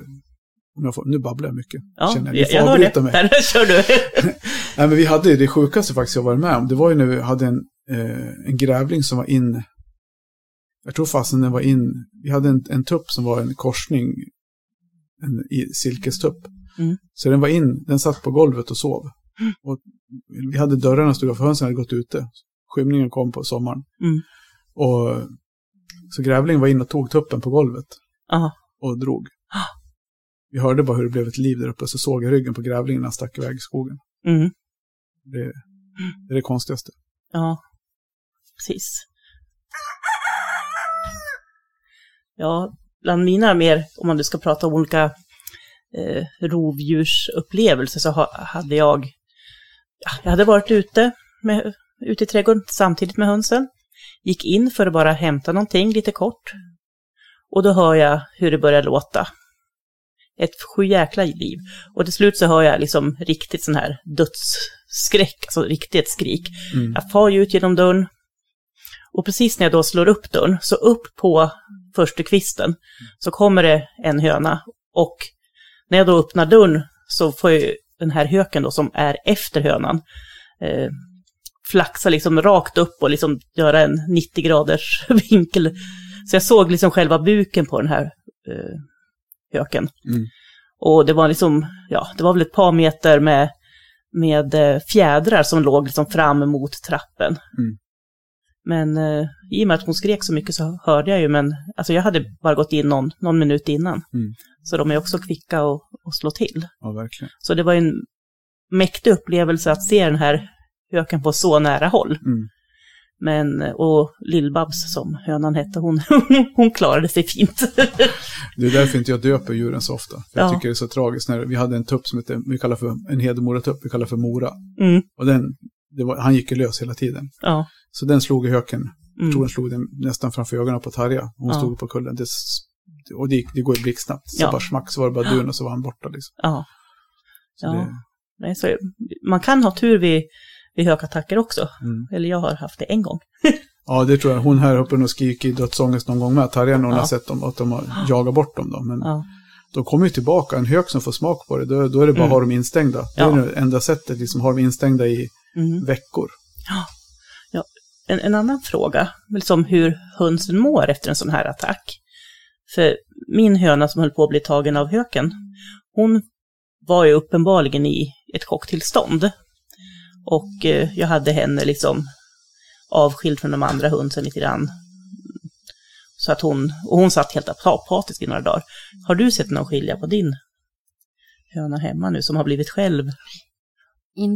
om jag får, nu babblar jag mycket. Ja, känner jag. Ni får jag avbryta det. mig. Där kör du. Nej, men vi hade det sjukaste faktiskt jag varit med om. Det var ju när vi hade en, eh, en grävling som var in. Jag tror fasen den var in. Vi hade en, en tupp som var en korsning. En i- silkestupp. Mm. Så den var in, den satt på golvet och sov. Och vi hade dörrarna stod för hönsen hade gått ute. Skymningen kom på sommaren. Mm. Och så grävlingen var in och tog tuppen på golvet. Aha. och drog. Vi hörde bara hur det blev ett liv där uppe, så såg jag ryggen på grävlingen när han stack iväg i skogen. Mm. Det, det är det konstigaste. Ja, precis. Ja, bland mina mer, om man nu ska prata om olika eh, rovdjursupplevelser, så ha, hade jag, ja, jag hade varit ute, med, ute i trädgården samtidigt med hönsen. Gick in för att bara hämta någonting lite kort. Och då hör jag hur det börjar låta. Ett sjujäkla liv. Och till slut så hör jag liksom riktigt sån här dödsskräck, alltså riktigt ett skrik. Mm. Jag far ju ut genom dörren. Och precis när jag då slår upp dörren, så upp på första kvisten, så kommer det en höna. Och när jag då öppnar dörren så får ju den här höken då, som är efter hönan, eh, flaxa liksom rakt upp och liksom göra en 90 graders vinkel. Så jag såg liksom själva buken på den här eh, höken. Mm. Och det var liksom, ja, det var väl ett par meter med, med eh, fjädrar som låg liksom fram mot trappen. Mm. Men eh, i och med att hon skrek så mycket så hörde jag ju, men alltså jag hade bara gått in någon, någon minut innan. Mm. Så de är också kvicka att att slå till. Ja, verkligen. Så det var en mäktig upplevelse att se den här höken på så nära håll. Mm. Men, och Lill-Babs som hönan hette, hon, hon klarade sig fint. Det är därför inte jag döper djuren så ofta. För Jag Ja. tycker det är så tragiskt. När vi hade en tupp som hette, vi kallar för en hedemoratupp, vi kallar för Mora. Mm, Och den, var, han gick ju lös hela tiden. ja. Så den slog i höken. Jag Mm, tror den slog den nästan framför ögonen på Tarja. Hon Ja. stod på kullen. Det, och det, gick- det går ju blixtsnabbt. Så Ja. bara smack så var det bara dun och så var han borta. Liksom. ja. Så Ja. det, Nej, så, man kan ha tur vid, vid hökattacker också. mm. Eller jag har haft det en gång. Ja, det tror jag. Hon här uppe och skriker i dödsångest någon gång med. Tarja, när hon Ja. har sett dem, att de har jagat bort dem. Då. Men Ja. de kommer ju tillbaka. En hök som får smak på det, då, då är det bara att Mm. ha dem instängda. Det är det enda sättet, liksom, ha dem instängda i Mm. veckor. En, en annan fråga, liksom hur hönsen mår efter en sån här attack. För min höna som höll på att bli tagen av höken, hon var ju uppenbarligen i ett chocktillstånd. Och eh, jag hade henne liksom avskild från de andra hönsen lite grann. Så att hon, och hon satt helt apatisk i några dagar. Har du sett någon skilja på din höna hemma nu som har blivit själv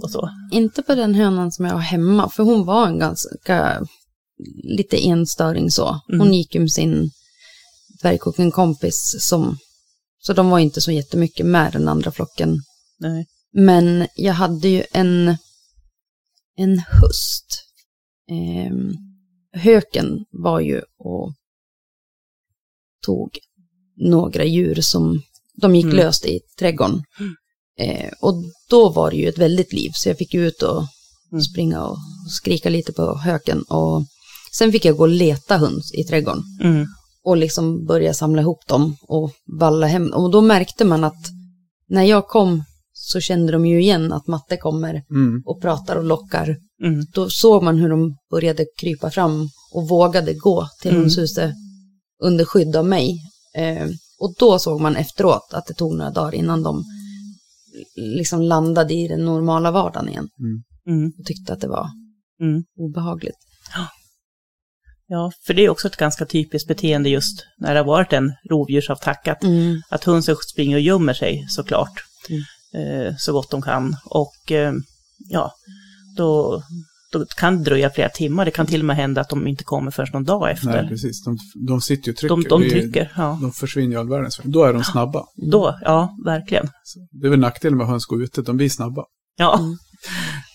så? inte på den hönan som jag har hemma, för hon var en ganska lite enstöring så. Hon Mm. gick ju med sin dvärgkocken kompis som, så de var inte så jättemycket med den andra flocken. Nej. Men jag hade ju en, en höst. Ehm, höken var ju och tog några djur som de gick Mm. löst i trädgården. Eh, och då var det ju ett väldigt liv, så jag fick ut och Mm. springa och skrika lite på höken. Och sen fick jag gå och leta höns i trädgården Mm. och liksom börja samla ihop dem och valla hem. Och då märkte man att när jag kom så kände de ju igen att matte kommer Mm. och pratar och lockar. Mm. Då såg man hur de började krypa fram och vågade gå till Mm. hönshuset under skydd av mig. Eh, och då såg man efteråt att det tog några dagar innan de liksom landade i den normala vardagen igen. Mm. Och tyckte att det var Mm. obehagligt. Ja, för det är också ett ganska typiskt beteende just när det har varit en rovdjursattack. Att, Mm. att hönsen springer och gömmer sig såklart. Mm. Eh, så gott de kan. Och eh, ja, då, då kan det dröja flera timmar. Det kan till och med hända att de inte kommer förrän någon dag efter. Nej, precis. De, de sitter ju och trycker. de, de trycker, ja. De försvinner ju all världens väg. Då är de snabba. Då, ja, verkligen. Så det är väl nackdelen med höns går ute, de blir snabba. Ja, Mm.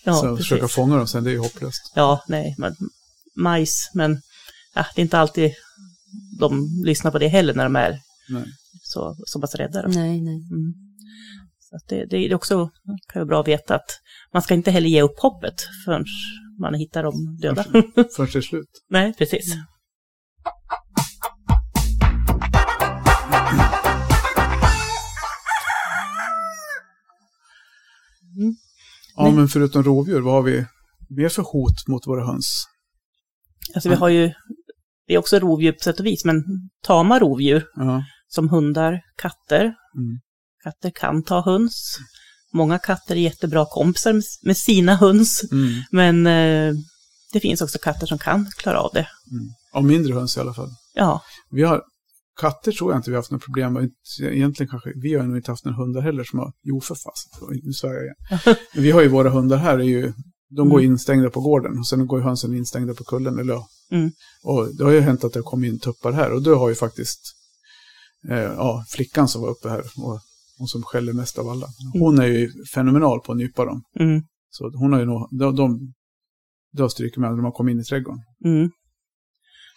ja så precis. försöka fånga dem sen, det är ju hopplöst. Ja, nej, men majs, men ja, det är inte alltid de lyssnar på det heller när de är Nej. så, så pass rädda. då. Nej, nej. Mm. Så att det, det är också kan vara bra att veta att man ska inte heller ge upp hoppet förrän man hittar dem döda. Det är slut. nej, precis. Ja, Nej. men förutom rovdjur, vad har vi mer för hot mot våra höns? Alltså vi har ju, det är också rovdjur på sätt och vis, men tama rovdjur Ja. som hundar, katter. Mm. Katter kan ta höns. Många katter är jättebra kompisar med- sina höns. Mm. Men eh, det finns också katter som kan klara av det. Mm. Av mindre höns i alla fall. Ja, Vi har, katter tror jag inte vi har haft några problem med. Egentligen kanske, vi har nog inte haft några hundar heller som har, jo för fasen, nu svär jag igen. Vi har ju våra hundar här, är ju, de går Mm. instängda på gården och sen går hönsen instängda på kullen. Eller. Mm. Och det har ju hänt att det har kommit in tuppar här och då har ju faktiskt eh, ja, flickan som var uppe här och, och som skäller mest av alla. Hon är ju fenomenal på att nypa dem. mm, Så hon har ju nog, de, de, de stryker med när de kommer in i trädgården. mm.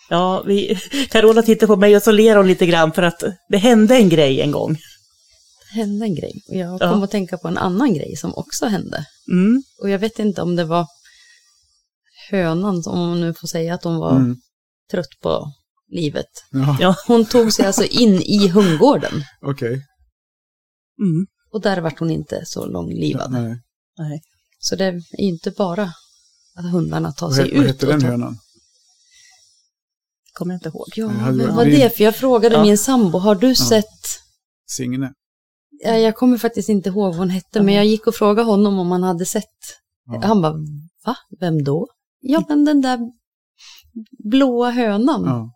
Ja, vi, Carola tittar på mig och så ler hon lite grann för att det hände en grej en gång. Det hände en grej. Jag Ja. kom att tänka på en annan grej som också hände. Mm, Och jag vet inte om det var hönan, som- om man nu får säga att hon var Mm. trött på livet. Ja, Ja. Hon tog sig alltså in i hundgården. okej. Mm, Och där vart hon inte så långlivad. Nej. nej. Så det är ju inte bara att hundarna tar sig he- vad ut. hette den hönan? Kommer jag inte ihåg. Ja, men vad det? För jag frågade Ja. min sambo, har du sett Signe. Ja, jag kommer faktiskt inte ihåg vad hon hette, men jag gick och frågade honom om han hade sett. Ja. Han bara, va? Vem då? Ja, men den där blåa hönan.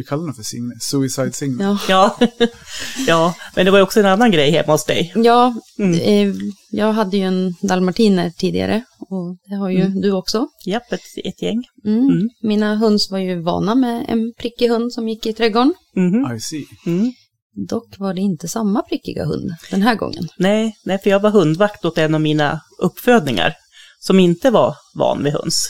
Ja. Ja. Vi kallar den för Signe. Suicide Signe. Ja, Ja. ja, men det var också en annan grej hemma hos dig. Mm. eh, jag hade ju en dalmatiner tidigare och det har ju Mm. du också. Japp, ett, ett gäng. Mm. Mm. Mina höns var ju vana med en prickig hund som gick i trädgården. Mhm. I see. Mm. Dock var det inte samma prickiga hund den här gången. Nej, nej, för jag var hundvakt åt en av mina uppfödningar som inte var van vid höns.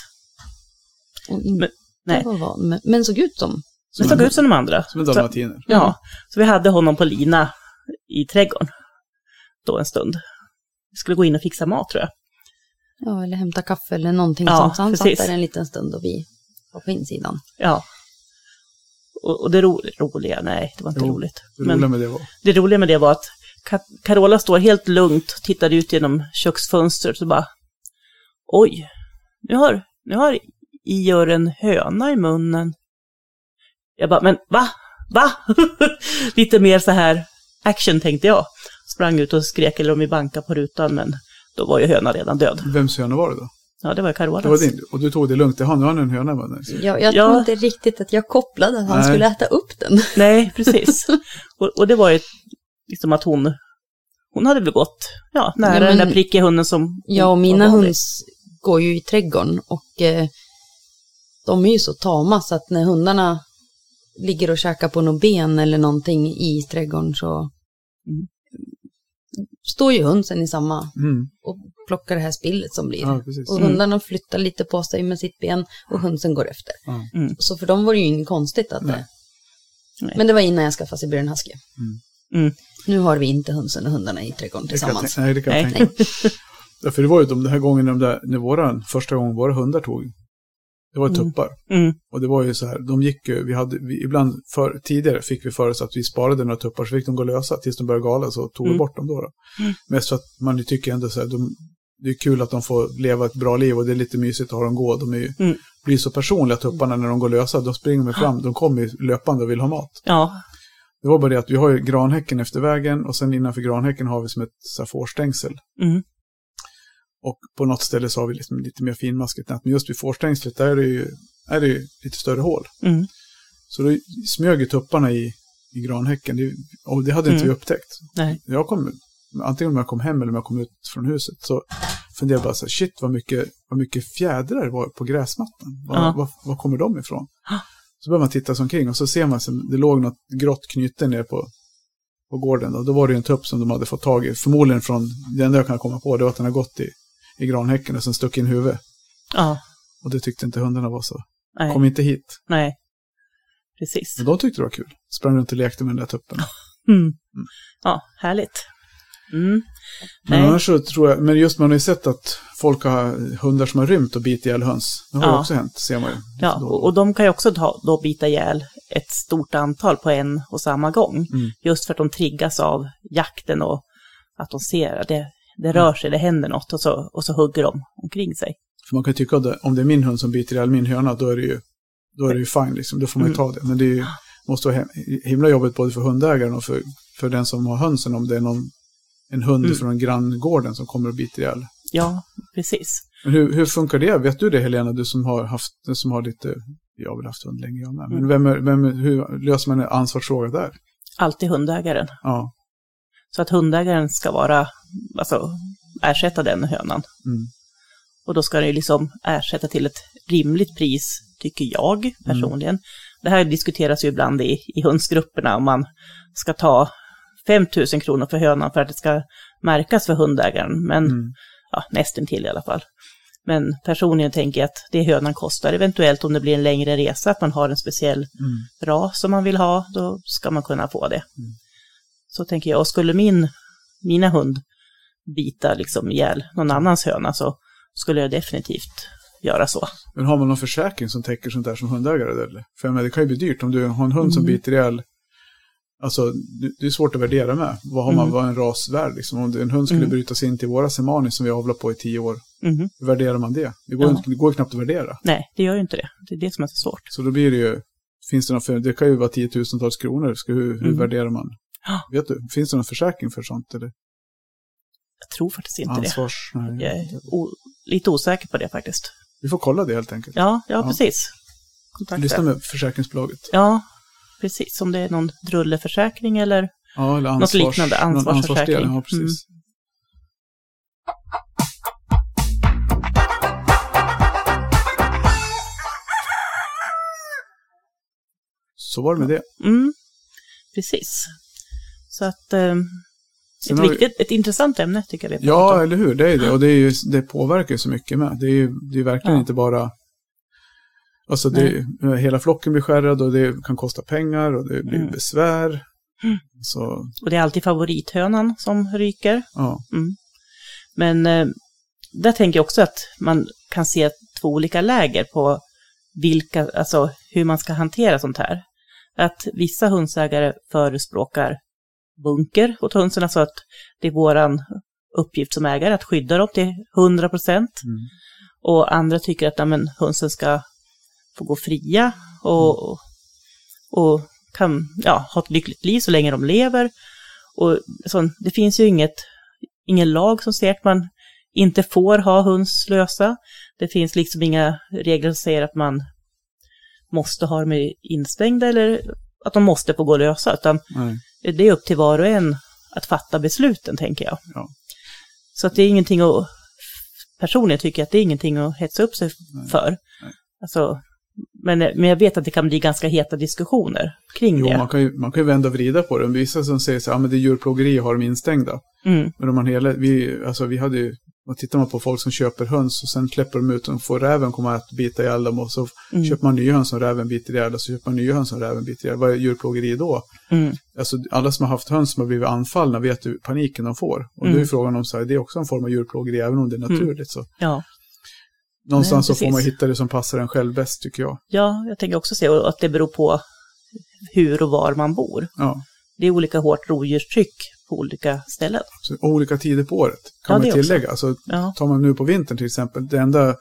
Och inte Men- nej. var van, men, men såg ut som. Det såg ut som de andra. Som en Så- dalmatiner. Ja, så vi hade honom på lina i trädgården då en stund. Vi skulle gå in och fixa mat tror jag. Ja, eller hämta kaffe eller någonting Ja, sånt. Så han precis. satt där en liten stund och vi var på insidan. Ja. Och, och det ro, roliga, nej, det var inte Jo, roligt. Det Men roliga med det var. det roliga med det var att Carola står helt lugnt, tittar ut genom köksfönstret och bara Oj, nu har, nu har Ior en höna i munnen. Jag bara, men va? Va? Lite mer så här action tänkte jag. Sprang ut och skrek eller om vi bankade på rutan, men då var ju hönan redan död. Vems höna var det då? Ja, det var Carolas. Det var din. Och du tog det lugnt. Jaha, nu har han en höna munnen. Så- Jag, Ja. tror inte riktigt att jag kopplade att han Nej. skulle äta upp den. Nej, precis. och, och det var ju liksom att hon, hon hade väl gått ja, nära Ja, men- den där prickiga hunden som Ja, och var mina höns går ju i trädgården och eh, de är ju så tama så att när hundarna ligger och käkar på något ben eller någonting i trädgården så Mm. står ju hönsen i samma Mm. och plockar det här spillet som blir. Ja. Och Mm. hundarna flyttar lite på sig med sitt ben och hönsen går efter. Mm. Så för dem var det ju inget konstigt att Nej. det... Nej. Men det var innan jag skaffade Siberian Husky. Mm. Nu har vi inte hönsen och hundarna i trädgården tillsammans. Nej, det kan jag tänka för det var ju de här där, när våran, första gången våra hundar tog Det var Mm. tuppar. Mm. Och det var ju så här, de gick ju, vi hade, vi, ibland för, tidigare fick vi för oss att vi sparade några tuppar så fick de gå lösa tills de började gala så tog vi Mm. bort dem då. då. Mm. Mest för att man tycker ändå så här, de, det är kul att de får leva ett bra liv och det är lite mysigt att ha dem gå. De är ju, Mm. blir så personliga tupparna när de går lösa, de springer med fram, de kommer löpande och vill ha mat. Ja. Det var bara det att vi har ju granhäcken efter vägen och sen innanför granhäcken har vi som ett så här fårstängsel. Mm. Och på något ställe så har vi liksom lite mer finmaskigt nät. Men just vid fårstängslet där är det ju, är det ju lite större hål. Mm. Så då smög ju tupparna i, i granhäcken. Det, och det hade inte Mm. vi upptäckt. Nej. Jag kom, antingen om jag kom hem eller om jag kom ut från huset så funderade jag bara så här, shit vad mycket, vad mycket fjädrar var på gräsmattan. Var, Ja. var, var kommer de ifrån? Så börjar man titta sig omkring och så ser man att det låg något grått knyte ner på, på gården. Och då var det en tupp som de hade fått tag i. Förmodligen från, det enda jag kan komma på det var att den har gått i, i granhäcken och sen stuckit in huvudet. Ja. Och det tyckte inte hundarna var så. Nej. Kom inte hit. Nej. Precis. Men de tyckte det var kul. Sprang runt och lekte med den där tuppen. Mm. Ja, härligt. Mm. Men annars så tror jag, men just man har ju sett att folk har hundar som har rymt och bitit ihjäl höns. Det har Ja. också hänt, ser man ju. Ja, och de kan ju också ta, då bita ihjäl ett stort antal på en och samma gång. Mm. Just för att de triggas av jakten och att de ser att det, det Mm. rör sig, det händer något och så, och så hugger de omkring sig. För man kan tycka att om det är min hund som biter ihjäl min höna, då är det ju, då är det ju fine liksom. Då får man ju Mm. ta det. Men det ju, måste vara himla jobbigt både för hundägaren och för, för den som har hönsen om det är någon, en hund Mm. från granngården som kommer och biter ihjäl. Ja, precis. Men hur, hur funkar det? Vet du det Helena, du som har haft, som har lite, jag har väl haft hund länge jag med. Men Mm. vem, vem, hur löser man en ansvarsfråga där? Alltid hundägaren. Ja. Så att hundägaren ska vara, alltså ersätta den hönan. Mm. Och då ska det ju liksom ersätta till ett rimligt pris, tycker jag personligen. Det här diskuteras ju ibland i, i hundsgrupperna om man ska ta 5 000 kronor för hönan för att det ska märkas för hundägaren. Men Mm. ja, nästan till i alla fall. Men personligen tänker jag att det hönan kostar, eventuellt om det blir en längre resa, att man har en speciell Mm. ras som man vill ha, då ska man kunna få det. Mm. Så tänker jag, och skulle min, mina hund bita liksom ihjäl någon annans höna så skulle jag definitivt göra så. Men har man någon försäkring som täcker sånt där som hundägare? Eller? För jag menar, det kan ju bli dyrt om du har en hund som Mm. biter ihjäl. Alltså, det, är svårt att värdera med. Vad har man, Mm. vad en ras värd? Liksom? Om en hund skulle Mm. bryta sig in till våra semani som vi har avlat på i tio år, Mhm. hur värderar man det? Det går, Ja. inte, det går knappt att värdera. Nej, det gör ju inte det. Det är det som är så svårt. Så då blir det ju, finns det någon, det kan ju vara tiotusentals kronor. Ska, hur, hur Mm. värderar man? Ja. Vet du, finns det någon försäkring för sånt? Eller Jag tror faktiskt inte ansvars? Nej, det. Jag är lite osäker på det faktiskt. Vi får kolla det helt enkelt. Ja, ja, Ja. precis. Kontakta. Lyssna med försäkringsbolaget. Ja, precis. Om det är någon drulleförsäkring eller... Ja, eller ansvars, liknande, någon ansvarsförsäkring. ansvarsdel, Ja, precis. Så var det med det. Mm, precis. Så att... Eh, ett, har vi- viktigt, ett intressant ämne tycker jag vi har Ja, om. eller hur? Det är det. Och det, är ju, det påverkar ju så mycket med. Det är ju det är verkligen Ja. inte bara... Alltså det, hela flocken blir skärrad och det kan kosta pengar och det blir Mm. besvär. Mm. Så, Och det är alltid favorithönan som ryker. ja. Men eh, där tänker jag också att man kan se två olika läger på vilka, alltså hur man ska hantera sånt här. Att vissa hundsägare förespråkar bunker åt hönsen, alltså att det är våran uppgift som ägare att skydda dem till 100 procent. Mm. Och andra tycker att men, hönsen ska få gå fria och, och kan ja, ha ett lyckligt liv så länge de lever. Och så, det finns ju inget, ingen lag som säger att man inte får ha höns lösa. Det finns liksom inga regler som säger att man måste ha dem instängda eller att de måste få gå lösa, utan Nej. Det är upp till var och en att fatta besluten, tänker jag. Ja. Så att det är ingenting att, personligen tycker jag att det är ingenting att hetsa upp sig Nej. för. Nej. Alltså, men, men jag vet att det kan bli ganska heta diskussioner kring Jo, det. man kan, ju, man kan ju vända och vrida på det. Vissa som säger så här, ja, men det är djurplågeri att ha dem instängda. Mm, Men om man hela, vi, alltså vi hade ju, vad tittar man på folk som köper höns och sen släpper de ut och får räven komma att bita ihjäl dem och så mm, köper man nya höns som räven biter ihjäl och så köper man nya höns som räven biter ihjäl. Vad är djurplågeri då? mm, Alltså alla som har haft höns som har blivit anfallna vet ju paniken de får. Och då är Mm. frågan om så här, det är också en form av djurplågeri även om det är naturligt. Så. ja, Någonstans Nej, så får man hitta det som passar en själv bäst tycker jag. Ja, jag tänker också se och att det beror på hur och var man bor. Ja. Det är olika hårt rovdjurstryck på olika ställen. Så, olika tider på året kan Ja, man det också. tillägga. Alltså, Ja, tar man nu på vintern till exempel, det enda, eh,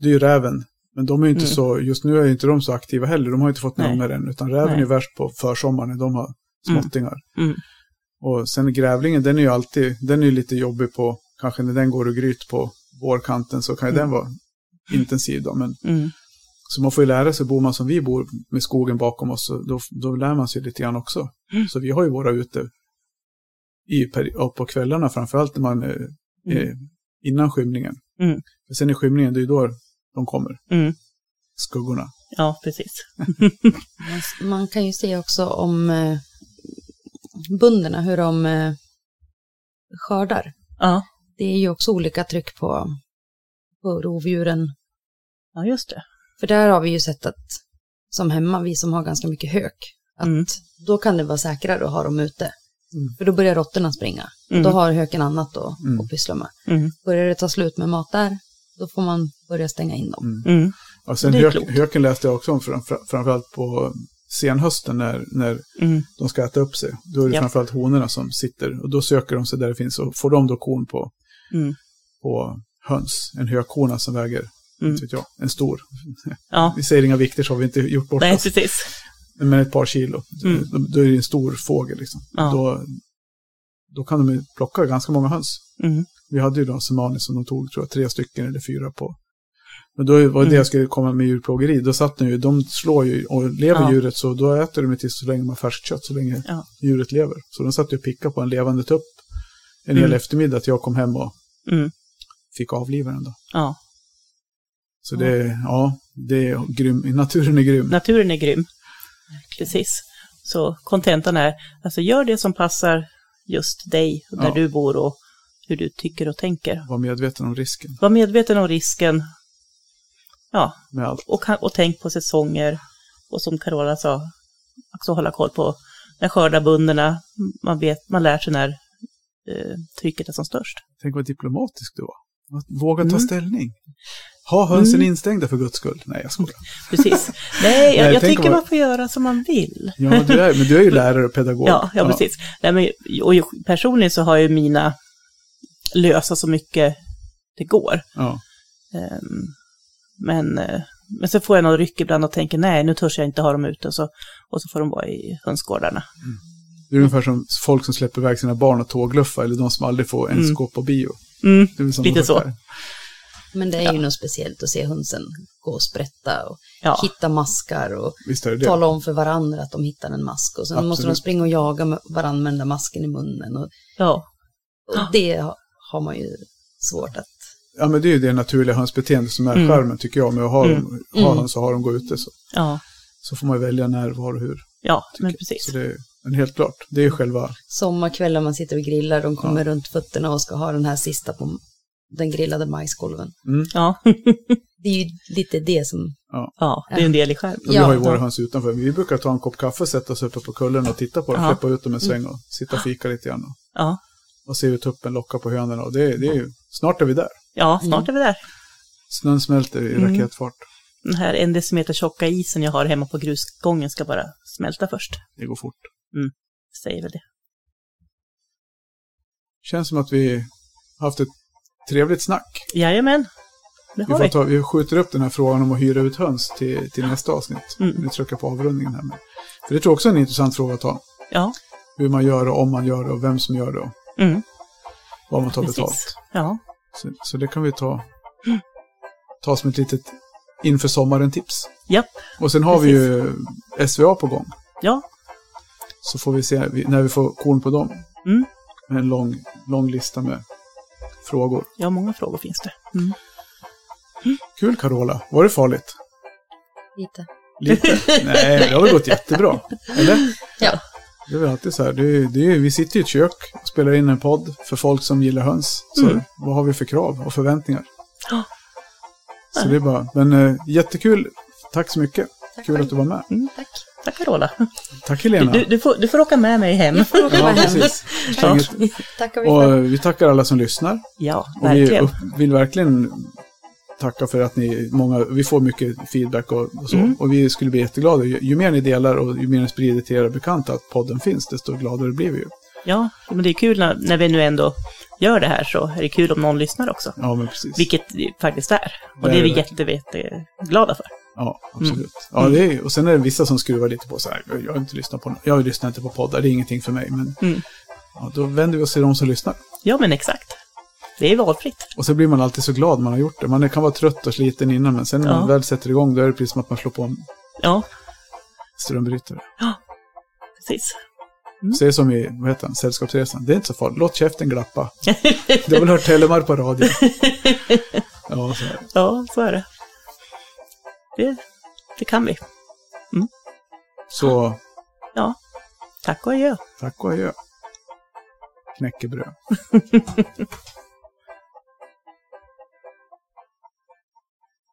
det är ju räven. Men de är inte Mm. så, just nu är inte de så aktiva heller, de har inte fått ungar än, utan räven Nej. är värst på försommaren när de har småttingar. mm. Och sen grävlingen, den är ju alltid, den är ju lite jobbig på, kanske när den går och gryt på vårkanten så kan ju Mm. den vara intensiv då. Men, Mm. så man får ju lära sig, bor man som vi bor med skogen bakom oss, då, då lär man sig lite grann också. Mm. Så vi har ju våra ute i, på kvällarna framförallt när man är innan skymningen. Mm. För sen i skymningen, det är ju då de kommer, Mm. skuggorna. Ja, precis. Man, kan ju se också om eh, bönderna, hur de eh, skördar. Ja, Det är ju också olika tryck på, på rovdjuren. ja just det. För där har vi ju sett att, som hemma, vi som har ganska mycket hök, att Mm. då kan det vara säkrare att ha dem ute. Mm. För då börjar råttorna springa. Mm. Då har höken annat att, Mm. att pyssla med. Mm. Börjar det ta slut med mat där, då får man börja stänga in dem. Mm. Mm. Och sen hök, höken läste jag också om, fram, fram- framförallt på senhösten när, när Mm. de ska äta upp sig. Då är det Ja. framförallt honorna som sitter och då söker de sig där det finns och får de då korn på, Mm. på höns. En hökhona som väger, Mm. inte vet jag, en stor. Ja, Vi säger inga vikter så har vi inte gjort bort nej oss. precis. Men ett par kilo. Mm. Då, då är det en stor fågel liksom. Ja. Då, då kan de plocka ganska många höns. Mm. Vi hade ju då semani som de tog, tror jag, tre stycken eller fyra på. Men då var det Mm. jag skulle komma med djurplågeri. Då satt den ju, de slår ju, och lever Ja. djuret så då äter de ju tills så länge man har färskt kött, så länge Ja. djuret lever. Så de satt ju och pickade på en levande tupp en hel Mm. eftermiddag att jag kom hem och Mm. fick avliva den då. Ja, Så det, ja, det är grym, naturen är grym. naturen är grym. Precis. Så kontentan är, alltså gör det som passar just dig, där Ja. du bor och hur du tycker och tänker. Var medveten om risken Var medveten om risken. Ja, med allt. och, och tänk på säsonger. Och som Carola sa, också hålla koll på när skördarbönderna, man, vet, man lär sig när eh, trycket är som störst. Tänk vad diplomatisk du var. Våga ta Mm. ställning. Ha hönsen Mm. instängda för guds skull. Nej, jag skojar. Precis. Nej, jag, Nej, jag tycker man får göra som man vill. Ja, du är, men du är ju lärare och pedagog. Ja, ja, precis. Nej, men, och personligen så har ju mina lösa så mycket det går. Ja. Ehm, Men, eh, men så får jag någon ryck ibland och tänker nej, nu törs jag inte ha dem ute. Och så, och så får de vara i hönsgårdarna. Det är ungefär som folk som släpper iväg sina barn och tågluffa eller de som aldrig får ens Mm. gå på bio. Mm, Lite så. här. Men det är Ja. ju något speciellt att se hönsen gå och sprätta och ja, hitta maskar och tala om för varandra att de hittar en mask. Och sen måste de Absolut. springa och jaga med varandra med den där masken i munnen. Och, ja, och det ha- har man ju svårt att... Ja, men det är ju det naturliga hönsbeteendet som är Mm. charmen tycker jag. Med att ha, Mm. dem, ha Mm. höns och ha dem gå ute så, ja, så får man välja när, var och hur. ja, men precis. Så det är, men helt klart, det är ju själva, Sommarkvällar man sitter och grillar, de kommer runt fötterna och ska ha den här sista på den grillade majskolven. mm, Ja, Det är ju lite det som... ja, det är en del i skärmen. och vi Ja, har ju våra ja. höns utanför. Vi brukar ta en kopp kaffe och sätta oss uppe på kullen och titta på dem, Ja. släppa ut dem en sväng och sitta och fika lite grann. Och, Ja, och se hur tuppen lockar på hönorna. Och det, det är ju, snart är vi där. ja snart är vi där. Snön smälter i Mm. raketfart. Den här en decimeter tjocka isen jag har hemma på grusgången ska bara smälta först. Det går fort. Säger väl det. Känns som att vi har haft ett trevligt snack. Jajamän, det Vi, får vi. ta, vi skjuter upp den här frågan om att hyra ut höns till, till nästa avsnitt. Mm. Vi trycker på avrundningen här. Men, för det tror jag också är en intressant fråga att ta. Ja, Hur man gör det, om man gör det och vem som gör det och mm, vad man tar precis. betalt. Ja, Så, så det kan vi ta, ta som ett litet inför sommaren-tips. japp, Och sen har vi ju SVA på gång. ja, Så får vi se när vi får korn på dem. Mm. Med en lång, lång lista med frågor. ja, många frågor finns det. Mm. Kul Carola, var det farligt? Lite. Lite? Nej, det har väl gått jättebra. Eller? Ja. Det är väl alltid så här. Det är, det är, vi sitter i ett kök och spelar in en podd för folk som gillar höns. Så Mm. vad har vi för krav och förväntningar? Ja. Så det är bara, men eh, jättekul. Tack så mycket. Tack Kul att du var med. Tack. Tack Carola. Tack Helena. Du, du, får, du får åka med mig hem. Åka ja, hem. precis. Ja. Inget, Tackar vi och vi tackar alla som lyssnar. Ja, Och vi verkligen. upp, vill verkligen tacka för att ni, många, vi får mycket feedback och, och så. Mm. Och vi skulle bli jätteglada. Ju, ju mer ni delar och ju mer ni sprider till era bekanta att podden finns, desto gladare blir vi ju. Ja, men det är kul när, när vi nu ändå gör det här så är det kul om någon lyssnar också. Ja, men precis. Vilket det faktiskt är. Och Det det är är vi jätte, jätteglada för. Ja, absolut. Ja, det är, och sen är det vissa som skruvar lite på så här. Jag har inte lyssnat på, jag lyssnar inte på poddar, det är ingenting för mig. Men Mm. ja, då vänder vi oss till de som lyssnar. Ja, men exakt. Det är valfritt. Och så blir man alltid så glad man har gjort det. Man kan vara trött och sliten innan, men sen när Ja. man väl sätter igång, då är det precis som att man slår på en Ja, strömbrytare. precis. Så det är som i, vad heter han, Sällskapsresan. Det är inte så farligt. Låt käften glappa. Du har väl hört Tellemar på radio? Ja, så är det. Ja, så är det. Det, det kan vi. Så Tack och adjö. tack och adjö. Knäckebröd.